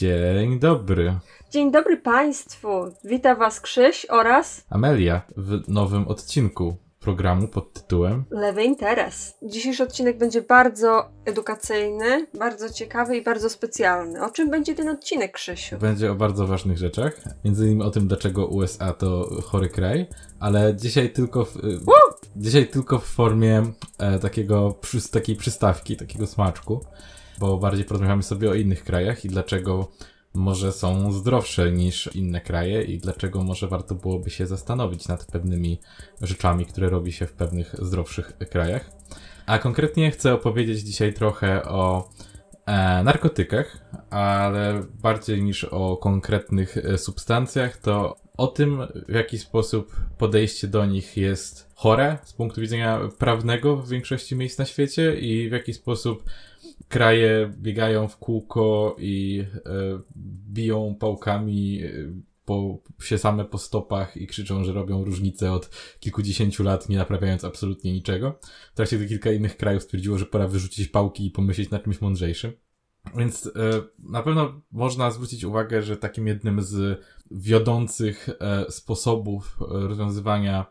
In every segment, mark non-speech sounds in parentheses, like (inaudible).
Dzień dobry. Dzień dobry Państwu. Witam Was Krzyś oraz Amelia w nowym odcinku programu pod tytułem Lewy Interes. Dzisiejszy odcinek będzie bardzo edukacyjny, bardzo ciekawy i bardzo specjalny. O czym będzie ten odcinek, Krzysiu? Będzie o bardzo ważnych rzeczach, między innymi o tym, dlaczego USA to chory kraj, ale dzisiaj tylko w, dzisiaj tylko w formie e, takiego, przy, takiej przystawki, takiego smaczku, bo bardziej porozmawiamy sobie o innych krajach i dlaczego może są zdrowsze niż inne kraje i dlaczego może warto byłoby się zastanowić nad pewnymi rzeczami, które robi się w pewnych zdrowszych krajach. A konkretnie chcę opowiedzieć dzisiaj trochę o e, narkotykach, ale bardziej niż o konkretnych e, substancjach, to o tym, w jaki sposób podejście do nich jest chore z punktu widzenia prawnego w większości miejsc na świecie i w jaki sposób kraje biegają w kółko i e, biją pałkami e, po, się same po stopach i krzyczą, że robią różnicę od kilkudziesięciu lat, nie naprawiając absolutnie niczego. W trakcie gdy kilka innych krajów stwierdziło, że pora wyrzucić pałki i pomyśleć nad czymś mądrzejszym. Więc e, na pewno można zwrócić uwagę, że takim jednym z wiodących e, sposobów rozwiązywania,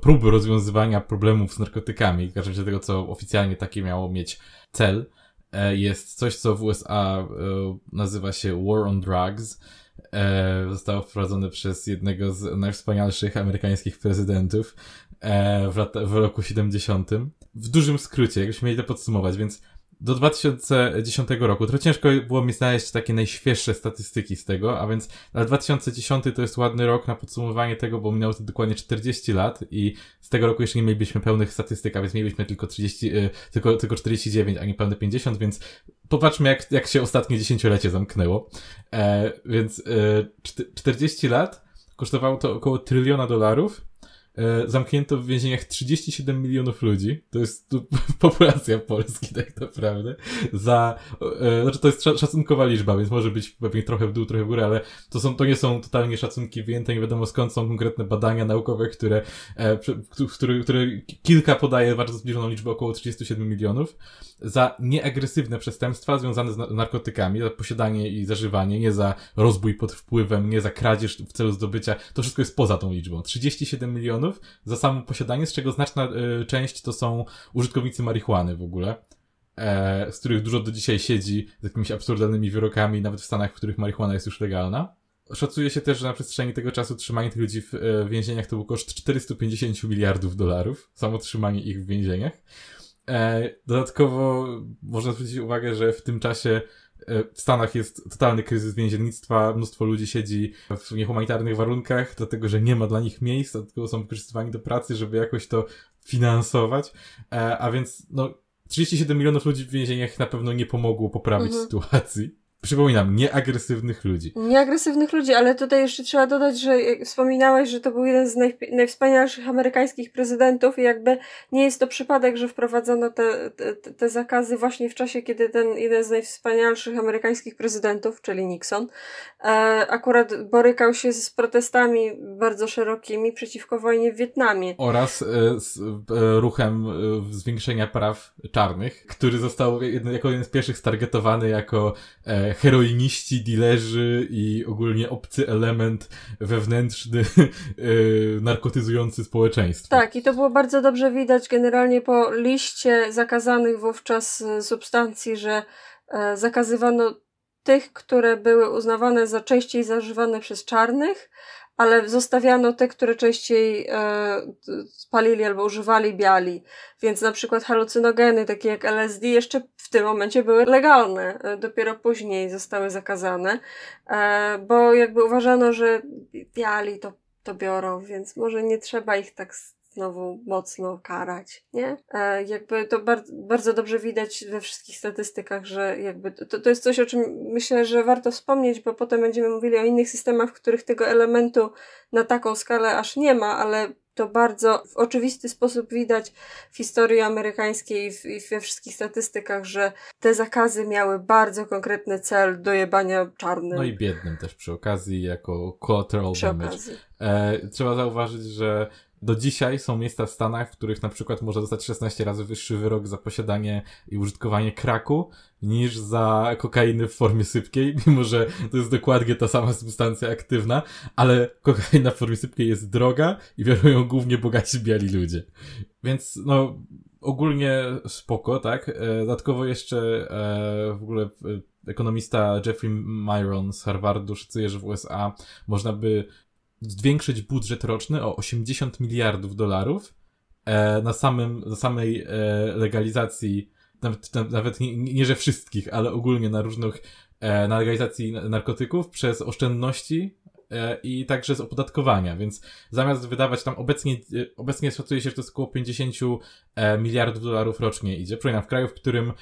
próby rozwiązywania problemów z narkotykami, w każdym tego, co oficjalnie takie miało mieć cel, jest coś, co w USA e, nazywa się War on Drugs. E, zostało wprowadzone przez jednego z najwspanialszych amerykańskich prezydentów e, w, w roku 70. W dużym skrócie, jakbyśmy mieli to podsumować, więc do 2010 roku. Trochę ciężko było mi znaleźć takie najświeższe statystyki z tego, a więc na 2010 to jest ładny rok na podsumowanie tego, bo minęło to dokładnie 40 lat i z tego roku jeszcze nie mielibyśmy pełnych statystyk, a więc mielibyśmy tylko 30, y, tylko, tylko 49, a nie pełne 50, więc popatrzmy jak, jak się ostatnie dziesięciolecie zamknęło. E, więc e, 40 lat kosztowało to około tryliona dolarów E, zamknięto w więzieniach 37 milionów ludzi. To jest to (laughs) populacja Polski tak naprawdę. Za, e, znaczy to jest szacunkowa liczba, więc może być pewnie trochę w dół, trochę w górę, ale to są, to nie są totalnie szacunki wyjęte, nie wiadomo skąd są konkretne badania naukowe, które, e, które, które kilka podaje bardzo zbliżoną liczbę około 37 milionów. Za nieagresywne przestępstwa związane z narkotykami, za posiadanie i zażywanie, nie za rozbój pod wpływem, nie za kradzież w celu zdobycia, to wszystko jest poza tą liczbą. 37 milionów milionów za samo posiadanie, z czego znaczna y, część to są użytkownicy marihuany w ogóle. E, z których dużo do dzisiaj siedzi z jakimiś absurdalnymi wyrokami, nawet w Stanach, w których marihuana jest już legalna. Szacuje się też, że na przestrzeni tego czasu trzymanie tych ludzi w e, więzieniach to był koszt 450 miliardów dolarów. Samo trzymanie ich w więzieniach. E, dodatkowo można zwrócić uwagę, że w tym czasie E, w Stanach jest totalny kryzys więziennictwa, mnóstwo ludzi siedzi w niehumanitarnych warunkach, dlatego że nie ma dla nich miejsc, dlatego są wykorzystywani do pracy, żeby jakoś to finansować. E, a więc, no, 37 milionów ludzi w więzieniach na pewno nie pomogło poprawić mhm. sytuacji. Przypominam, nieagresywnych ludzi. Nieagresywnych ludzi, ale tutaj jeszcze trzeba dodać, że wspominałeś, że to był jeden z naj, najwspanialszych amerykańskich prezydentów i jakby nie jest to przypadek, że wprowadzono te, te, te zakazy właśnie w czasie, kiedy ten jeden z najwspanialszych amerykańskich prezydentów, czyli Nixon, e, akurat borykał się z protestami bardzo szerokimi przeciwko wojnie w Wietnamie. Oraz e, z e, ruchem e, zwiększenia praw czarnych, który został jedno, jako jeden z pierwszych stargetowany jako e, heroiniści, dilerzy i ogólnie obcy element wewnętrzny yy, (laughs) narkotyzujący społeczeństwo. Tak, i to było bardzo dobrze widać generalnie po liście zakazanych wówczas e, substancji, że e, zakazywano tych, które były uznawane za częściej zażywane przez czarnych, ale zostawiano te, które częściej e, spalili albo używali biali. Więc na przykład halucynogeny, takie jak LSD, jeszcze w tym momencie były legalne, e, dopiero później zostały zakazane, e, bo jakby uważano, że biali to, to biorą, więc może nie trzeba ich tak znowu mocno karać, nie? E, jakby to bar bardzo dobrze widać we wszystkich statystykach, że jakby to, to jest coś, o czym myślę, że warto wspomnieć, bo potem będziemy mówili o innych systemach, w których tego elementu na taką skalę aż nie ma, ale to bardzo w oczywisty sposób widać w historii amerykańskiej i, w, i we wszystkich statystykach, że te zakazy miały bardzo konkretny cel dojebania czarnym. No i biednym też przy okazji, jako collateral przy damage. Okazji. E, trzeba zauważyć, że do dzisiaj są miejsca w Stanach, w których na przykład może dostać 16 razy wyższy wyrok za posiadanie i użytkowanie kraku niż za kokainy w formie sypkiej, (laughs) mimo że to jest dokładnie ta sama substancja aktywna, ale kokaina w formie sypkiej jest droga i biorą ją głównie bogaci biali ludzie. Więc no, ogólnie spoko, tak? E, dodatkowo jeszcze e, w ogóle e, ekonomista Jeffrey Myron z Harvardu szacuje, że w USA można by zwiększyć budżet roczny o 80 miliardów dolarów e, na, samym, na samej e, legalizacji, nawet, nawet nie, nie, że wszystkich, ale ogólnie na różnych, e, na legalizacji narkotyków przez oszczędności i także z opodatkowania, więc zamiast wydawać tam obecnie, e, obecnie szacuje się, że to jest około 50 e, miliardów dolarów rocznie idzie, przynajmniej w kraju, w którym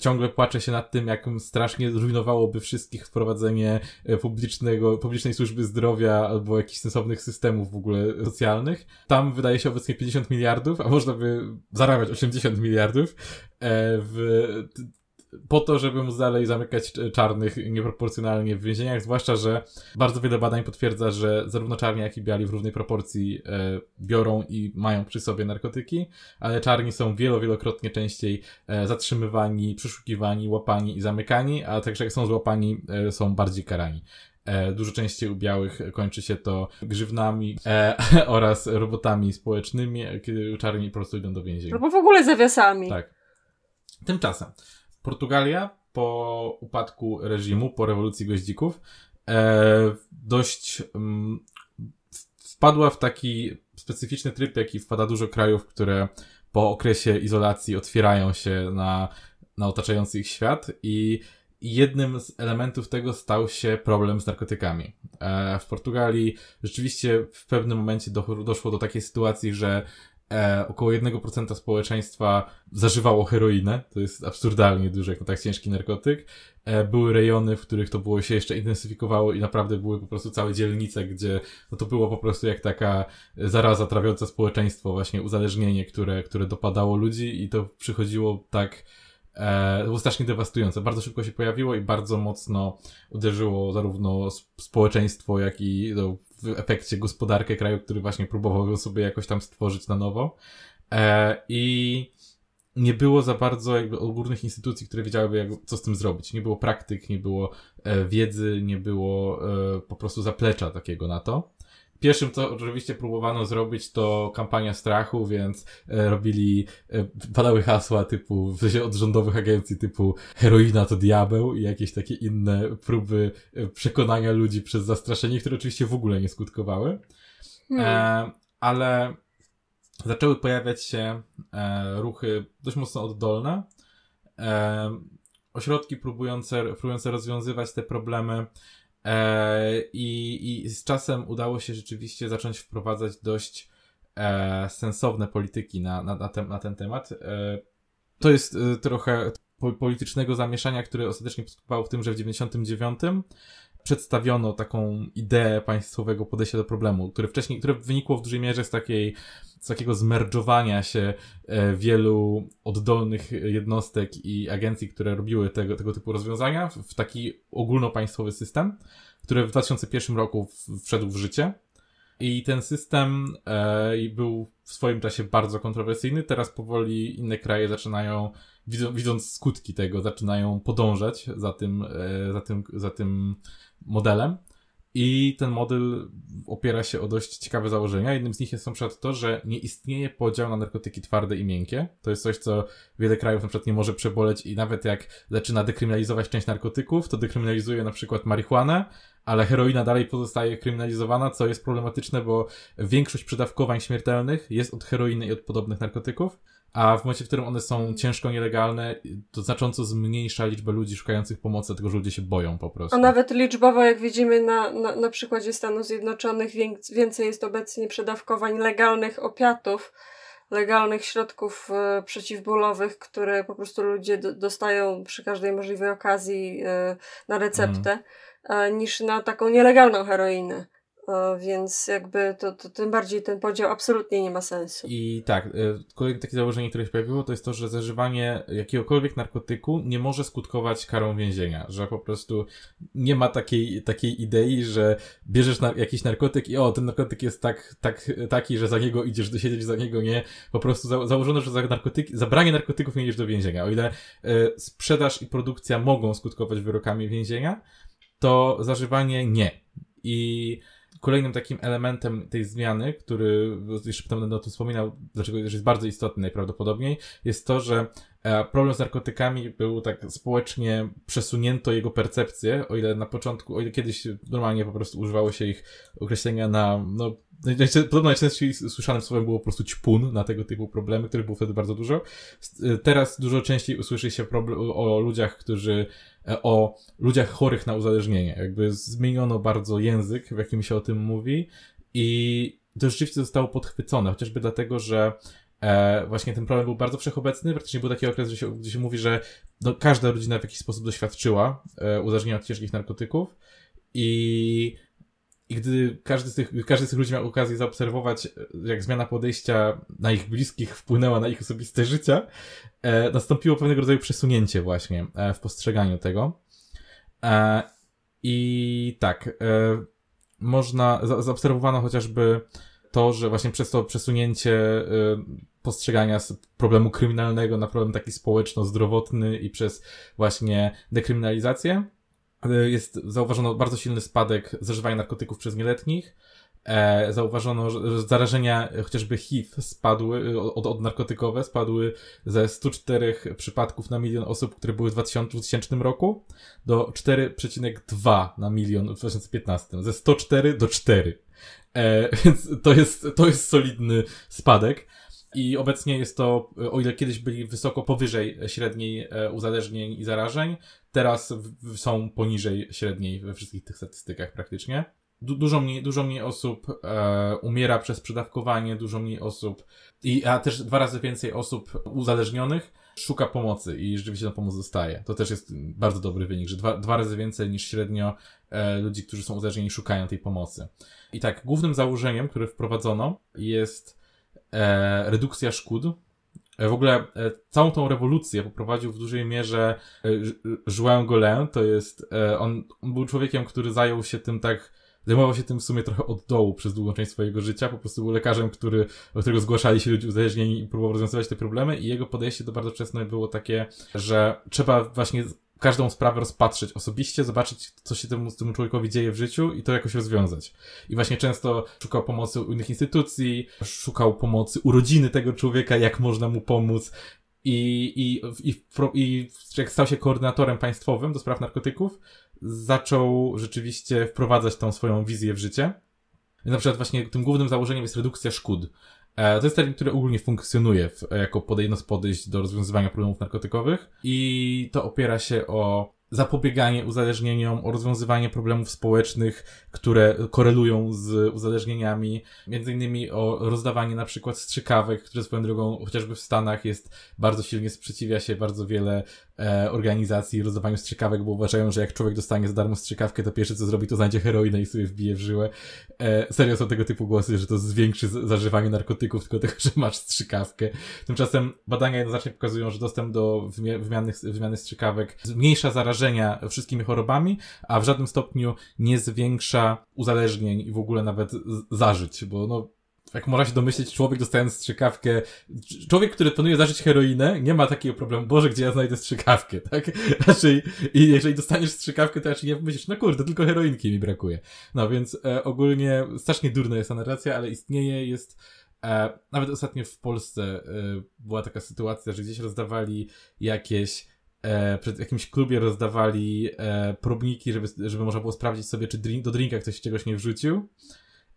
ciągle płacze się nad tym, jak strasznie zrujnowałoby wszystkich wprowadzenie publicznego, publicznej służby zdrowia albo jakichś sensownych systemów w ogóle socjalnych. Tam wydaje się obecnie 50 miliardów, a można by zarabiać 80 miliardów w po to, żeby móc dalej zamykać czarnych nieproporcjonalnie w więzieniach, zwłaszcza, że bardzo wiele badań potwierdza, że zarówno czarni, jak i biali w równej proporcji e, biorą i mają przy sobie narkotyki, ale czarni są wielo, wielokrotnie częściej e, zatrzymywani, przeszukiwani, łapani i zamykani, a także jak są złapani, e, są bardziej karani. E, dużo częściej u białych kończy się to grzywnami e, (laughs) oraz robotami społecznymi, kiedy czarni po prostu idą do więzienia. Albo w ogóle zawiasami. Tak. Tymczasem, Portugalia po upadku reżimu, po rewolucji goździków, e, dość mm, wpadła w taki specyficzny tryb, jaki wpada dużo krajów, które po okresie izolacji otwierają się na, na otaczający ich świat i jednym z elementów tego stał się problem z narkotykami. E, w Portugalii rzeczywiście w pewnym momencie do, doszło do takiej sytuacji, że e, około 1% społeczeństwa zażywało heroinę. To jest absurdalnie duży jak na tak ciężki narkotyk. E, były rejony, w których to było się jeszcze intensyfikowało i naprawdę były po prostu całe dzielnice, gdzie no to było po prostu jak taka zaraza trawiąca społeczeństwo, właśnie uzależnienie, które, które dopadało ludzi i to przychodziło tak E, było strasznie dewastujące. Bardzo szybko się pojawiło i bardzo mocno uderzyło zarówno społeczeństwo, jak i no, w efekcie gospodarkę kraju, który właśnie próbował sobie jakoś tam stworzyć na nowo. E, I nie było za bardzo jakby ogólnych instytucji, które wiedziałyby, jak, co z tym zrobić. Nie było praktyk, nie było e, wiedzy, nie było e, po prostu zaplecza takiego na to. Pierwszym, co oczywiście próbowano zrobić, to kampania strachu, więc e, robili, e, padały hasła typu, w sensie od rządowych agencji typu heroina to diabeł i jakieś takie inne próby e, przekonania ludzi przez zastraszenie, które oczywiście w ogóle nie skutkowały. Hmm. E, ale zaczęły pojawiać się e, ruchy dość mocno oddolne. E, ośrodki próbujące, próbujące rozwiązywać te problemy i, I z czasem udało się rzeczywiście zacząć wprowadzać dość e, sensowne polityki na, na, na, ten, na ten temat. E, to jest e, trochę politycznego zamieszania, które ostatecznie skutkowało w tym, że w 99 przedstawiono taką ideę państwowego podejścia do problemu, które wcześniej, które wynikło w dużej mierze z takiej, z takiego zmerdżowania się e, wielu oddolnych jednostek i agencji, które robiły tego, tego typu rozwiązania w taki ogólnopaństwowy system, który w 2001 roku wszedł w życie. I ten system e, był w swoim czasie bardzo kontrowersyjny. Teraz powoli inne kraje zaczynają, widząc skutki tego, zaczynają podążać za tym, e, za tym, za tym modelem. I ten model opiera się o dość ciekawe założenia. Jednym z nich jest na przykład to, że nie istnieje podział na narkotyki twarde i miękkie. To jest coś, co wiele krajów na przykład nie może przeboleć i nawet jak zaczyna dekryminalizować część narkotyków, to dekryminalizuje na przykład marihuanę, ale heroina dalej pozostaje kryminalizowana, co jest problematyczne, bo większość przedawkowań śmiertelnych jest od heroiny i od podobnych narkotyków a w momencie, w którym one są ciężko nielegalne, to znacząco zmniejsza liczbę ludzi szukających pomocy, dlatego że ludzie się boją po prostu. A nawet liczbowo, jak widzimy na, na, na przykładzie Stanów Zjednoczonych, więcej jest obecnie przedawkowań legalnych opiatów, legalnych środków e, przeciwbólowych, które po prostu ludzie do, dostają przy każdej możliwej okazji e, na receptę, mm. E, niż na taką nielegalną heroinę. więc jakby to, to tym bardziej ten podział absolutnie nie ma sensu. I tak, e, kolejne takie założenie, które się pojawiło, to jest to, że zażywanie jakiegokolwiek narkotyku nie może skutkować karą więzienia, że po prostu nie ma takiej, takiej idei, że bierzesz na, jakiś narkotyk i o, ten narkotyk jest tak, tak, taki, że za niego idziesz do siedzieć, za niego nie. Po prostu za, założono, że za narkotyki, zabranie narkotyków nie idziesz do więzienia. O ile sprzedaż i produkcja mogą skutkować wyrokami więzienia, to zażywanie nie. I kolejnym takim elementem tej zmiany, który jeszcze potem będę o tym wspominał, dlaczego jest bardzo istotny najprawdopodobniej, jest to, że e, problem z narkotykami był tak społecznie przesunięto jego percepcję, o ile na początku, o ile kiedyś normalnie po prostu używało się ich określenia na, no, podobno najczęściej słyszanym słowem było po prostu ćpun na tego typu problemy, których było wtedy bardzo dużo. Teraz dużo częściej usłyszy się o ludziach, którzy E, o ludziach chorych na uzależnienie. Jakby zmieniono bardzo język, w jakim się o tym mówi i to rzeczywiście zostało podchwycone, chociażby dlatego, że e, właśnie ten problem był bardzo wszechobecny. Praktycznie był taki okres, gdzie się, gdzie się mówi, że no, każda rodzina w jakiś sposób doświadczyła e, uzależnienia od ciężkich narkotyków i i gdy każdy z, tych, każdy z tych ludzi miał okazję zaobserwować, jak zmiana podejścia na ich bliskich wpłynęła na ich osobiste życie, e, nastąpiło pewnego rodzaju przesunięcie właśnie e, w postrzeganiu tego. E, I tak, e, można, za, zaobserwowano chociażby to, że właśnie przez to przesunięcie e, postrzegania z problemu kryminalnego na problem taki społeczno-zdrowotny i przez właśnie dekryminalizację, jest, zauważono bardzo silny spadek zażywania narkotyków przez nieletnich. E, zauważono, że zarażenia chociażby HIV spadły, od, od narkotykowe spadły ze 104 przypadków na milion osób, które były w 2000, 2000 roku, do 4,2 na milion w 2015. Ze 104 do 4. E, (laughs) więc to jest, to jest solidny spadek. I obecnie jest to, o ile kiedyś byli wysoko powyżej średniej e, uzależnień i zarażeń, teraz są poniżej średniej we wszystkich tych statystykach praktycznie. Du dużo, mniej, dużo mniej osób e, umiera przez przedawkowanie, dużo mniej osób, i, a też dwa razy więcej osób uzależnionych szuka pomocy i rzeczywiście ta pomoc dostaje. To też jest bardzo dobry wynik, że dwa, dwa razy więcej niż średnio e, ludzi, którzy są uzależnieni, szukają tej pomocy. I tak, głównym założeniem, które wprowadzono, jest e, redukcja szkód. E, w ogóle e, całą tą rewolucję poprowadził w dużej mierze e, João Golin, to jest, on, on był człowiekiem, który zajął się tym tak, zajmował się tym w sumie trochę od dołu przez długą część swojego życia, po prostu był lekarzem, który, do którego zgłaszali się ludzie uzależnieni i próbował rozwiązywać te problemy. I jego podejście do bardzo wczesne było takie, że trzeba właśnie każdą sprawę rozpatrzeć osobiście, zobaczyć, co się temu, temu człowiekowi dzieje w życiu i to jakoś rozwiązać. I właśnie często szukał pomocy u innych instytucji, szukał pomocy u rodziny tego człowieka, jak można mu pomóc. I, i, i, i jak stał się koordynatorem państwowym do spraw narkotyków, zaczął rzeczywiście wprowadzać tą swoją wizję w życie. Na przykład właśnie tym głównym założeniem jest redukcja szkód. E, to jest termin, który ogólnie funkcjonuje w, jako jedno z podejść do rozwiązywania problemów narkotykowych i to opiera się o zapobieganie uzależnieniom, o rozwiązywanie problemów społecznych, które korelują z uzależnieniami, między innymi o rozdawanie na przykład strzykawek, które swoją drogą chociażby w Stanach jest bardzo silnie sprzeciwia się bardzo wiele e, organizacji rozdawaniu strzykawek, bo uważają, że jak człowiek dostanie za darmo strzykawkę, to pierwsze co zrobi, to znajdzie heroinę i sobie wbije w żyłę. E, serio są tego typu głosy, że to zwiększy zażywanie narkotyków tylko tego, że masz strzykawkę. Tymczasem badania jednoznacznie pokazują, że dostęp do wymiany, wymiany strzykawek zmniejsza wszystkimi chorobami, a w żadnym stopniu nie zwiększa uzależnień i w ogóle nawet zażyć, bo no jak można się domyśleć, człowiek dostając strzykawkę, człowiek, który planuje zażyć heroinę, nie ma takiego problemu, Boże, gdzie ja znajdę strzykawkę, (laughs) tak? I jeżeli dostaniesz strzykawkę, to raczej nie myślisz, no kurde, tylko heroinki mi brakuje. No więc e, ogólnie strasznie durna jest ta narracja, ale istnieje, jest, e, nawet ostatnio w Polsce e, była taka sytuacja, że gdzieś rozdawali jakieś e, przed jakimś klubie rozdawali e, próbniki, żeby, żeby można było sprawdzić sobie, czy drink, do drinka ktoś czegoś nie wrzucił.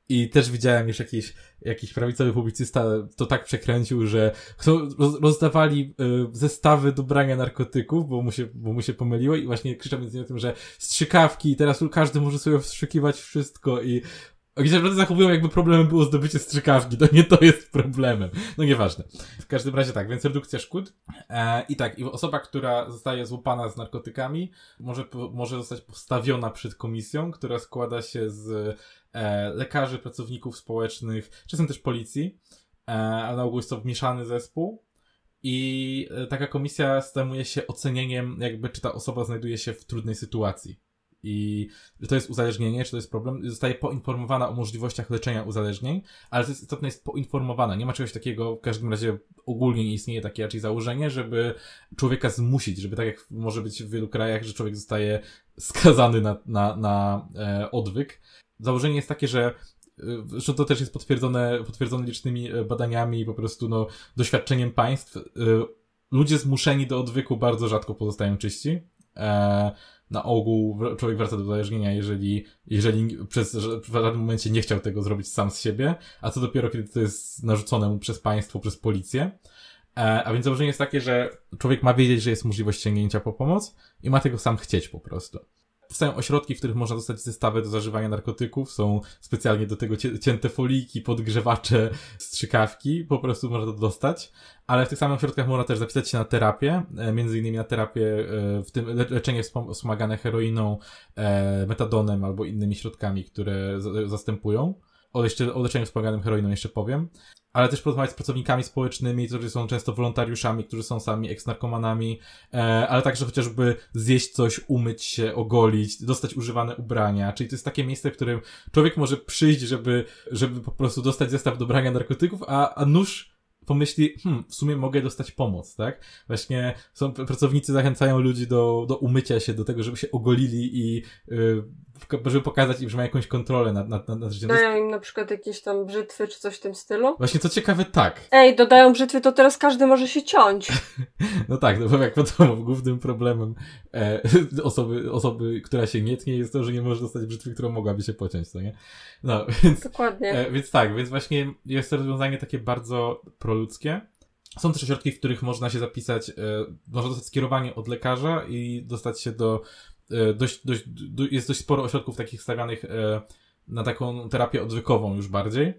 I też widziałem już jakiś, jakiś prawicowy publicysta to tak przekręcił, że rozdawali y, zestawy do brania narkotyków, bo mu, się, bo mu się pomyliło i właśnie krzyczał między innymi o tym, że strzykawki i teraz każdy może sobie wstrzykiwać wszystko i Oni się naprawdę zachowują, jakby problemem było zdobycie strzykawki. To nie to jest problemem. No nieważne. W każdym razie tak, więc redukcja szkód. E, I tak, i osoba, która zostaje złapana z narkotykami, może, może zostać postawiona przed komisją, która składa się z e, lekarzy, pracowników społecznych, czasem też policji, e, ale na ogół jest to mieszany zespół. I e, taka komisja zajmuje się ocenieniem, jakby czy ta osoba znajduje się w trudnej sytuacji i że to jest uzależnienie, czy to jest problem, zostaje poinformowana o możliwościach leczenia uzależnień, ale to jest istotne, jest poinformowana. Nie ma czegoś takiego, w każdym razie ogólnie nie istnieje takie raczej założenie, żeby człowieka zmusić, żeby tak jak może być w wielu krajach, że człowiek zostaje skazany na, na, na e, odwyk. Założenie jest takie, że e, że to też jest potwierdzone, potwierdzone licznymi e, badaniami i po prostu no, doświadczeniem państw. E, ludzie zmuszeni do odwyku bardzo rzadko pozostają czyści. E, na ogół człowiek wraca do uzależnienia, jeżeli, jeżeli przez, w żadnym momencie nie chciał tego zrobić sam z siebie, a co dopiero, kiedy to jest narzucone mu przez państwo, przez policję. E, a więc założenie jest takie, że człowiek ma wiedzieć, że jest możliwość sięgnięcia po pomoc i ma tego sam chcieć po prostu. Powstają ośrodki, w których można dostać zestawy do zażywania narkotyków, są specjalnie do tego cięte foliki, podgrzewacze, strzykawki, po prostu można to dostać, ale w tych samych ośrodkach można też zapisać się na terapię, e, między innymi na terapię, e, w tym leczenie wspomagane heroiną, e, metadonem albo innymi środkami, które zastępują. O, jeszcze, o leczeniu wspomaganym heroiną jeszcze powiem ale też porozmawiać z pracownikami społecznymi, którzy są często wolontariuszami, którzy są sami eks-narkomanami, e, ale także chociażby zjeść coś, umyć się, ogolić, dostać używane ubrania. Czyli to jest takie miejsce, w którym człowiek może przyjść, żeby, żeby po prostu dostać zestaw do brania narkotyków, a, a nóż pomyśli, hmm, w sumie mogę dostać pomoc, tak? Właśnie są, pracownicy zachęcają ludzi do, do umycia się, do tego, żeby się ogolili i yy, żeby pokazać im, że mają jakąś kontrolę nad, nad, nad życiem. Dają im na przykład jakieś tam brzytwy czy coś w tym stylu? Właśnie co ciekawe, tak. Ej, dodają brzytwy, to teraz każdy może się ciąć. (laughs) no tak, no bo jak wiadomo, głównym problemem e, (laughs) osoby, osoby, która się nie tnie jest to, że nie może dostać brzytwy, którą mogłaby się pociąć, co nie? No, (laughs) więc... Dokładnie. E, więc tak, więc właśnie jest to rozwiązanie takie bardzo proludzkie. Są też ośrodki, w których można się zapisać, e, można dostać skierowanie od lekarza i dostać się do dość, dość, jest dość sporo ośrodków takich stawianych e, na taką terapię odwykową już bardziej.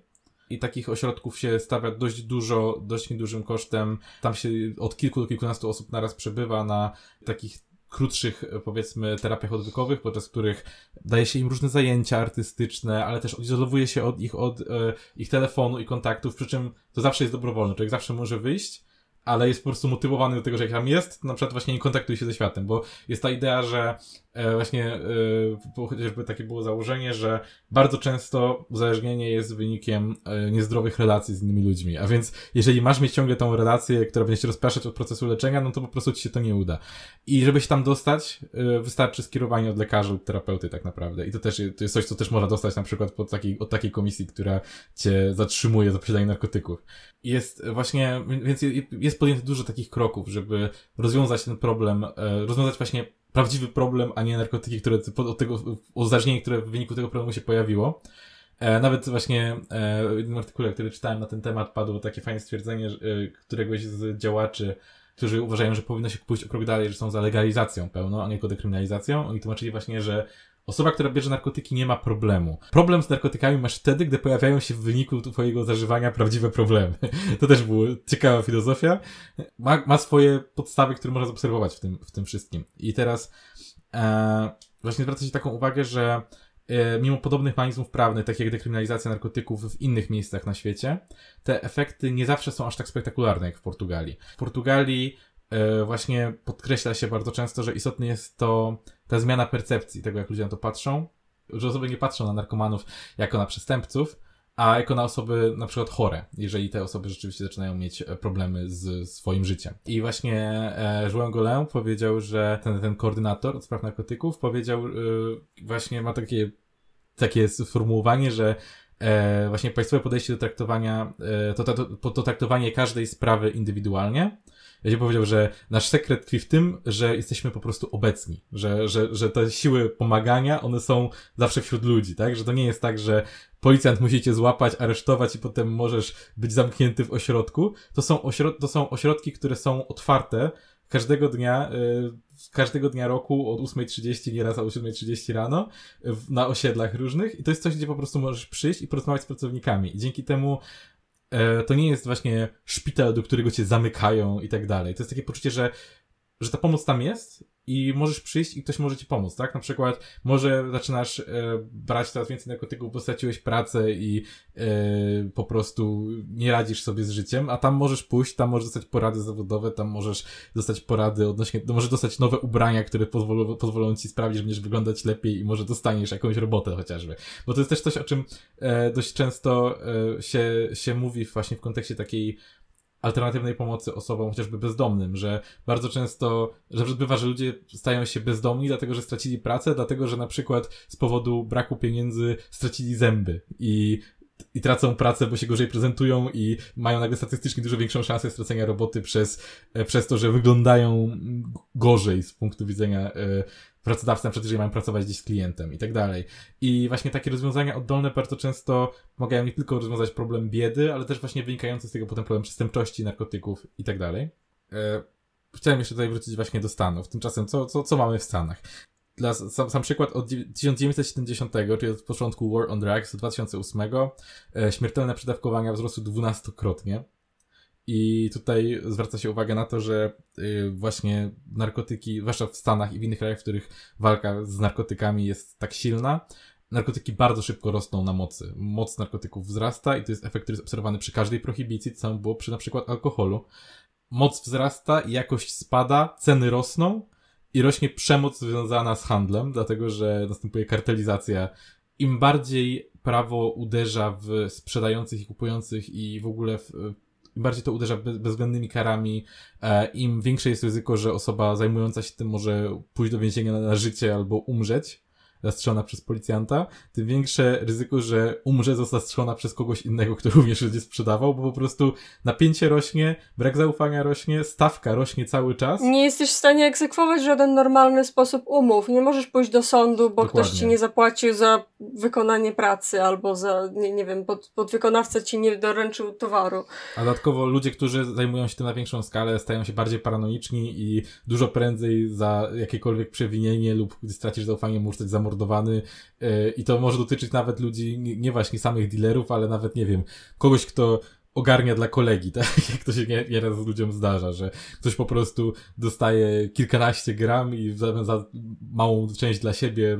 I takich ośrodków się stawia dość dużo, dość niedużym kosztem. Tam się od kilku do kilkunastu osób naraz przebywa na takich krótszych, powiedzmy, terapiach odwykowych, podczas których daje się im różne zajęcia artystyczne, ale też odizolowuje się od ich, od e, ich telefonu i kontaktów, przy czym to zawsze jest dobrowolne. Człowiek zawsze może wyjść ale jest po prostu motywowany do tego, że jak tam jest, to na przykład właśnie nie kontaktuje się ze światem, bo jest ta idea, że e, właśnie e, chociażby takie było założenie, że bardzo często uzależnienie jest wynikiem e, niezdrowych relacji z innymi ludźmi, a więc jeżeli masz mieć ciągle tą relację, która będzie cię rozpraszać od procesu leczenia, no to po prostu ci się to nie uda. I żeby się tam dostać, e, wystarczy skierowanie od lekarza lub terapeuty tak naprawdę. I to też to jest coś, co też można dostać na przykład pod takiej, od takiej komisji, która cię zatrzymuje za posiadanie narkotyków. Jest właśnie, więc jest podjęte dużo takich kroków, żeby rozwiązać ten problem, e, rozwiązać właśnie prawdziwy problem, a nie narkotyki, które od tego, uzależnienie, które w wyniku tego problemu się pojawiło. E, nawet właśnie e, w jednym artykule, który czytałem na ten temat, padło takie fajne stwierdzenie któregoś z działaczy, którzy uważają, że powinno się pójść o krok dalej, że są za legalizacją pełną, a nie dekryminalizacją. Oni tłumaczyli właśnie, że Osoba, która bierze narkotyki, nie ma problemu. Problem z narkotykami masz wtedy, gdy pojawiają się w wyniku twojego zażywania prawdziwe problemy. (laughs) To też była ciekawa filozofia. Ma, ma swoje podstawy, które można zaobserwować w tym, w tym wszystkim. I teraz e, właśnie zwraca się taką uwagę, że e, mimo podobnych mechanizmów prawnych, takich jak dekryminalizacja narkotyków w innych miejscach na świecie, te efekty nie zawsze są aż tak spektakularne jak w Portugalii. W Portugalii właśnie podkreśla się bardzo często, że istotny jest to ta zmiana percepcji tego, jak ludzie na to patrzą, że osoby nie patrzą na narkomanów jako na przestępców, a jako na osoby na przykład chore, jeżeli te osoby rzeczywiście zaczynają mieć e, problemy z swoim życiem. I właśnie e, João Golem powiedział, że ten, ten koordynator od spraw narkotyków powiedział, e, właśnie ma takie, takie sformułowanie, że e, właśnie państwowe podejście do traktowania, e, to, to, to, to traktowanie każdej sprawy indywidualnie, ja ci powiedział, że nasz sekret tkwi w tym, że jesteśmy po prostu obecni, że, że, że te siły pomagania, one są zawsze wśród ludzi, tak? Że to nie jest tak, że policjant musi cię złapać, aresztować i potem możesz być zamknięty w ośrodku. To są, ośrod to są ośrodki, które są otwarte, każdego dnia, y, każdego dnia roku od 8.30, nieraz o 7.30 rano na osiedlach różnych i to jest coś, gdzie po prostu możesz przyjść i porozmawiać z pracownikami i dzięki temu to nie jest właśnie szpital, do którego cię zamykają i tak dalej. To jest takie poczucie, że, że ta pomoc tam jest i możesz przyjść i ktoś może ci pomóc, tak? Na przykład może zaczynasz e, brać coraz więcej narkotyków, bo straciłeś pracę i e, po prostu nie radzisz sobie z życiem, a tam możesz pójść, tam możesz dostać porady zawodowe, tam możesz dostać porady odnośnie, to możesz dostać nowe ubrania, które pozwolą, pozwolą ci sprawić, że będziesz wyglądać lepiej i może dostaniesz jakąś robotę chociażby. Bo to jest też coś, o czym e, dość często się, się mówi właśnie w kontekście takiej alternatywnej pomocy osobom chociażby bezdomnym, że bardzo często, że bywa, że ludzie stają się bezdomni dlatego, że stracili pracę, dlatego, że na przykład z powodu braku pieniędzy stracili zęby i i tracą pracę, bo się gorzej prezentują i mają nagle statystycznie dużo większą szansę stracenia roboty przez, e, przez to, że wyglądają gorzej z punktu widzenia pracodawcę, przecież mają pracować gdzieś z klientem i tak dalej. I właśnie takie rozwiązania oddolne bardzo często pomagają nie tylko rozwiązać problem biedy, ale też właśnie wynikający z tego potem problem przestępczości, narkotyków i tak dalej. E, chciałem jeszcze tutaj wrócić właśnie do Stanów. Tymczasem, co, co, co mamy w Stanach? Dla, sam, sam przykład od 1970, czyli od początku War on Drugs 2008, e, śmiertelne przedawkowania wzrosły dwunastokrotnie. I tutaj zwraca się uwagę na to, że y, właśnie narkotyki, zwłaszcza w Stanach i w innych krajach, w których walka z narkotykami jest tak silna, narkotyki bardzo szybko rosną na mocy. Moc narkotyków wzrasta i to jest efekt, który jest obserwowany przy każdej prohibicji, co było przy na przykład alkoholu. Moc wzrasta jakość spada, ceny rosną i rośnie przemoc związana z handlem, dlatego że następuje kartelizacja. Im bardziej prawo uderza w sprzedających i kupujących i w ogóle w im bardziej to uderza bezwzględnymi karami, e, im większe jest ryzyko, że osoba zajmująca się tym może pójść do więzienia na, na życie albo umrzeć, zastrzelona przez policjanta, tym większe ryzyko, że umrze, została zastrzelona przez kogoś innego, kto również będzie sprzedawał, bo po prostu napięcie rośnie, brak zaufania rośnie, stawka rośnie cały czas. Nie jesteś w stanie egzekwować w żaden normalny sposób umów. Nie możesz pójść do sądu, bo Dokładnie. ktoś ci nie zapłacił za wykonanie pracy albo za, nie, nie wiem, pod, podwykonawca ci nie doręczył towaru. A dodatkowo ludzie, którzy zajmują się tym na większą skalę, stają się bardziej paranomiczni i dużo prędzej za jakiekolwiek przewinienie lub gdy stracisz zaufanie, możesz zostać zamordowany yy, i to może dotyczyć nawet ludzi, nie, nie właśnie samych dealerów, ale nawet, nie wiem, kogoś, kto ogarnia dla kolegi, (laughs) tak? Jak to się nieraz ludziom zdarza, że ktoś po prostu dostaje kilkanaście gram i za, za małą część dla siebie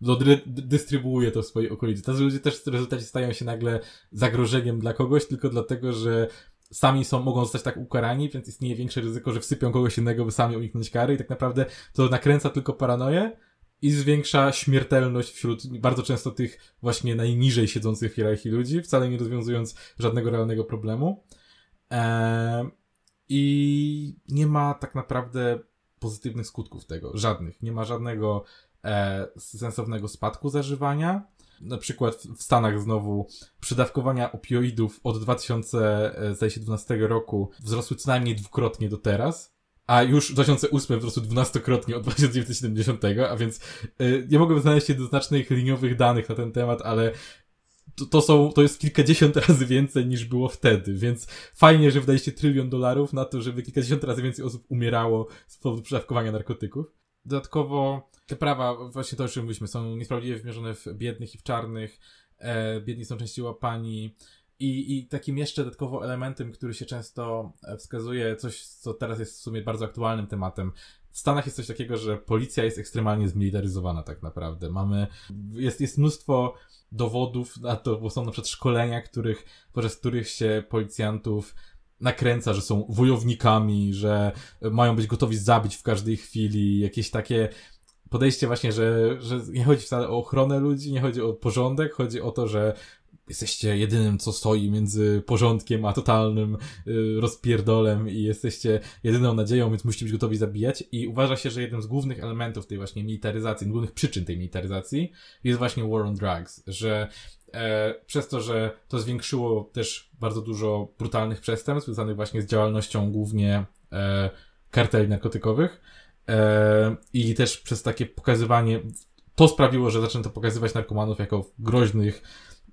do, dystrybuuje to w swojej okolicy. Tacy ludzie też w rezultacie stają się nagle zagrożeniem dla kogoś, tylko dlatego, że sami są, mogą zostać tak ukarani, więc istnieje większe ryzyko, że wsypią kogoś innego, by sami uniknąć kary i tak naprawdę to nakręca tylko paranoję i zwiększa śmiertelność wśród bardzo często tych właśnie najniżej siedzących w hierarchii ludzi, wcale nie rozwiązując żadnego realnego problemu. Eee, I nie ma tak naprawdę pozytywnych skutków tego. Żadnych. Nie ma żadnego e, sensownego spadku zażywania. Na przykład w Stanach znowu przydawkowania opioidów od 2012 roku wzrosły co najmniej dwukrotnie do teraz a już w 2008 wzrosły dwunastokrotnie od 1970, a więc yy, nie mogłem znaleźć jednoznacznych liniowych danych na ten temat, ale to, to, są, to jest kilkadziesiąt (laughs) razy więcej niż było wtedy, więc fajnie, że wydaliście trylion dolarów na to, żeby kilkadziesiąt razy więcej osób umierało z powodu przedawkowania narkotyków. Dodatkowo te prawa, właśnie to o czym mówiliśmy, są niesprawiedliwie wymierzone w biednych i w czarnych. E, biedni są częściej łapani, i, I takim jeszcze dodatkowo elementem, który się często e, wskazuje, coś, co teraz jest w sumie bardzo aktualnym tematem. W Stanach jest coś takiego, że policja jest ekstremalnie zmilitaryzowana tak naprawdę. Mamy, jest, jest mnóstwo dowodów na to, bo są na przykład szkolenia, których, podczas których się policjantów nakręca, że są wojownikami, że mają być gotowi zabić w każdej chwili, jakieś takie podejście właśnie, że, że nie chodzi wcale o ochronę ludzi, nie chodzi o porządek, chodzi o to, że jesteście jedynym, co stoi między porządkiem a totalnym y, rozpierdolem i jesteście jedyną nadzieją, więc musicie być gotowi zabijać. I uważa się, że jednym z głównych elementów tej właśnie militaryzacji, głównych przyczyn tej militaryzacji jest właśnie war on drugs, że e, przez to, że to zwiększyło też bardzo dużo brutalnych przestępstw związanych właśnie z działalnością głównie e, karteli narkotykowych e, i też przez takie pokazywanie, to sprawiło, że zaczęto pokazywać narkomanów jako groźnych,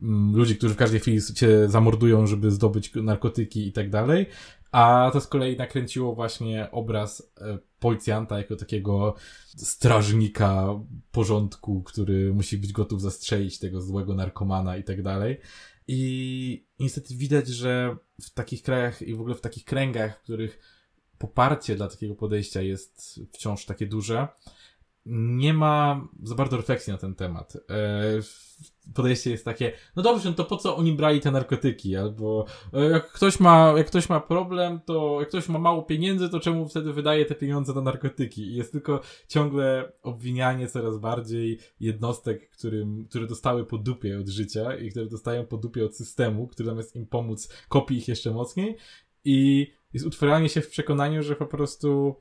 Mm, ludzi, którzy w każdej chwili cię zamordują, żeby zdobyć narkotyki i tak dalej. A to z kolei nakręciło właśnie obraz e, policjanta jako takiego strażnika porządku, który musi być gotów zastrzelić tego złego narkomana i tak dalej. I niestety widać, że w takich krajach i w ogóle w takich kręgach, w których poparcie dla takiego podejścia jest wciąż takie duże, nie ma za bardzo refleksji na ten temat. E, podejście jest takie, no dobrze, no to po co oni brali te narkotyki? Albo e, jak ktoś ma, jak ktoś ma problem, to jak ktoś ma mało pieniędzy, to czemu wtedy wydaje te pieniądze na narkotyki? I jest tylko ciągle obwinianie coraz bardziej jednostek, którym, które dostały po dupie od życia i które dostają po dupie od systemu, który zamiast im pomóc, kopi ich jeszcze mocniej. I jest utwieranie się w przekonaniu, że po prostu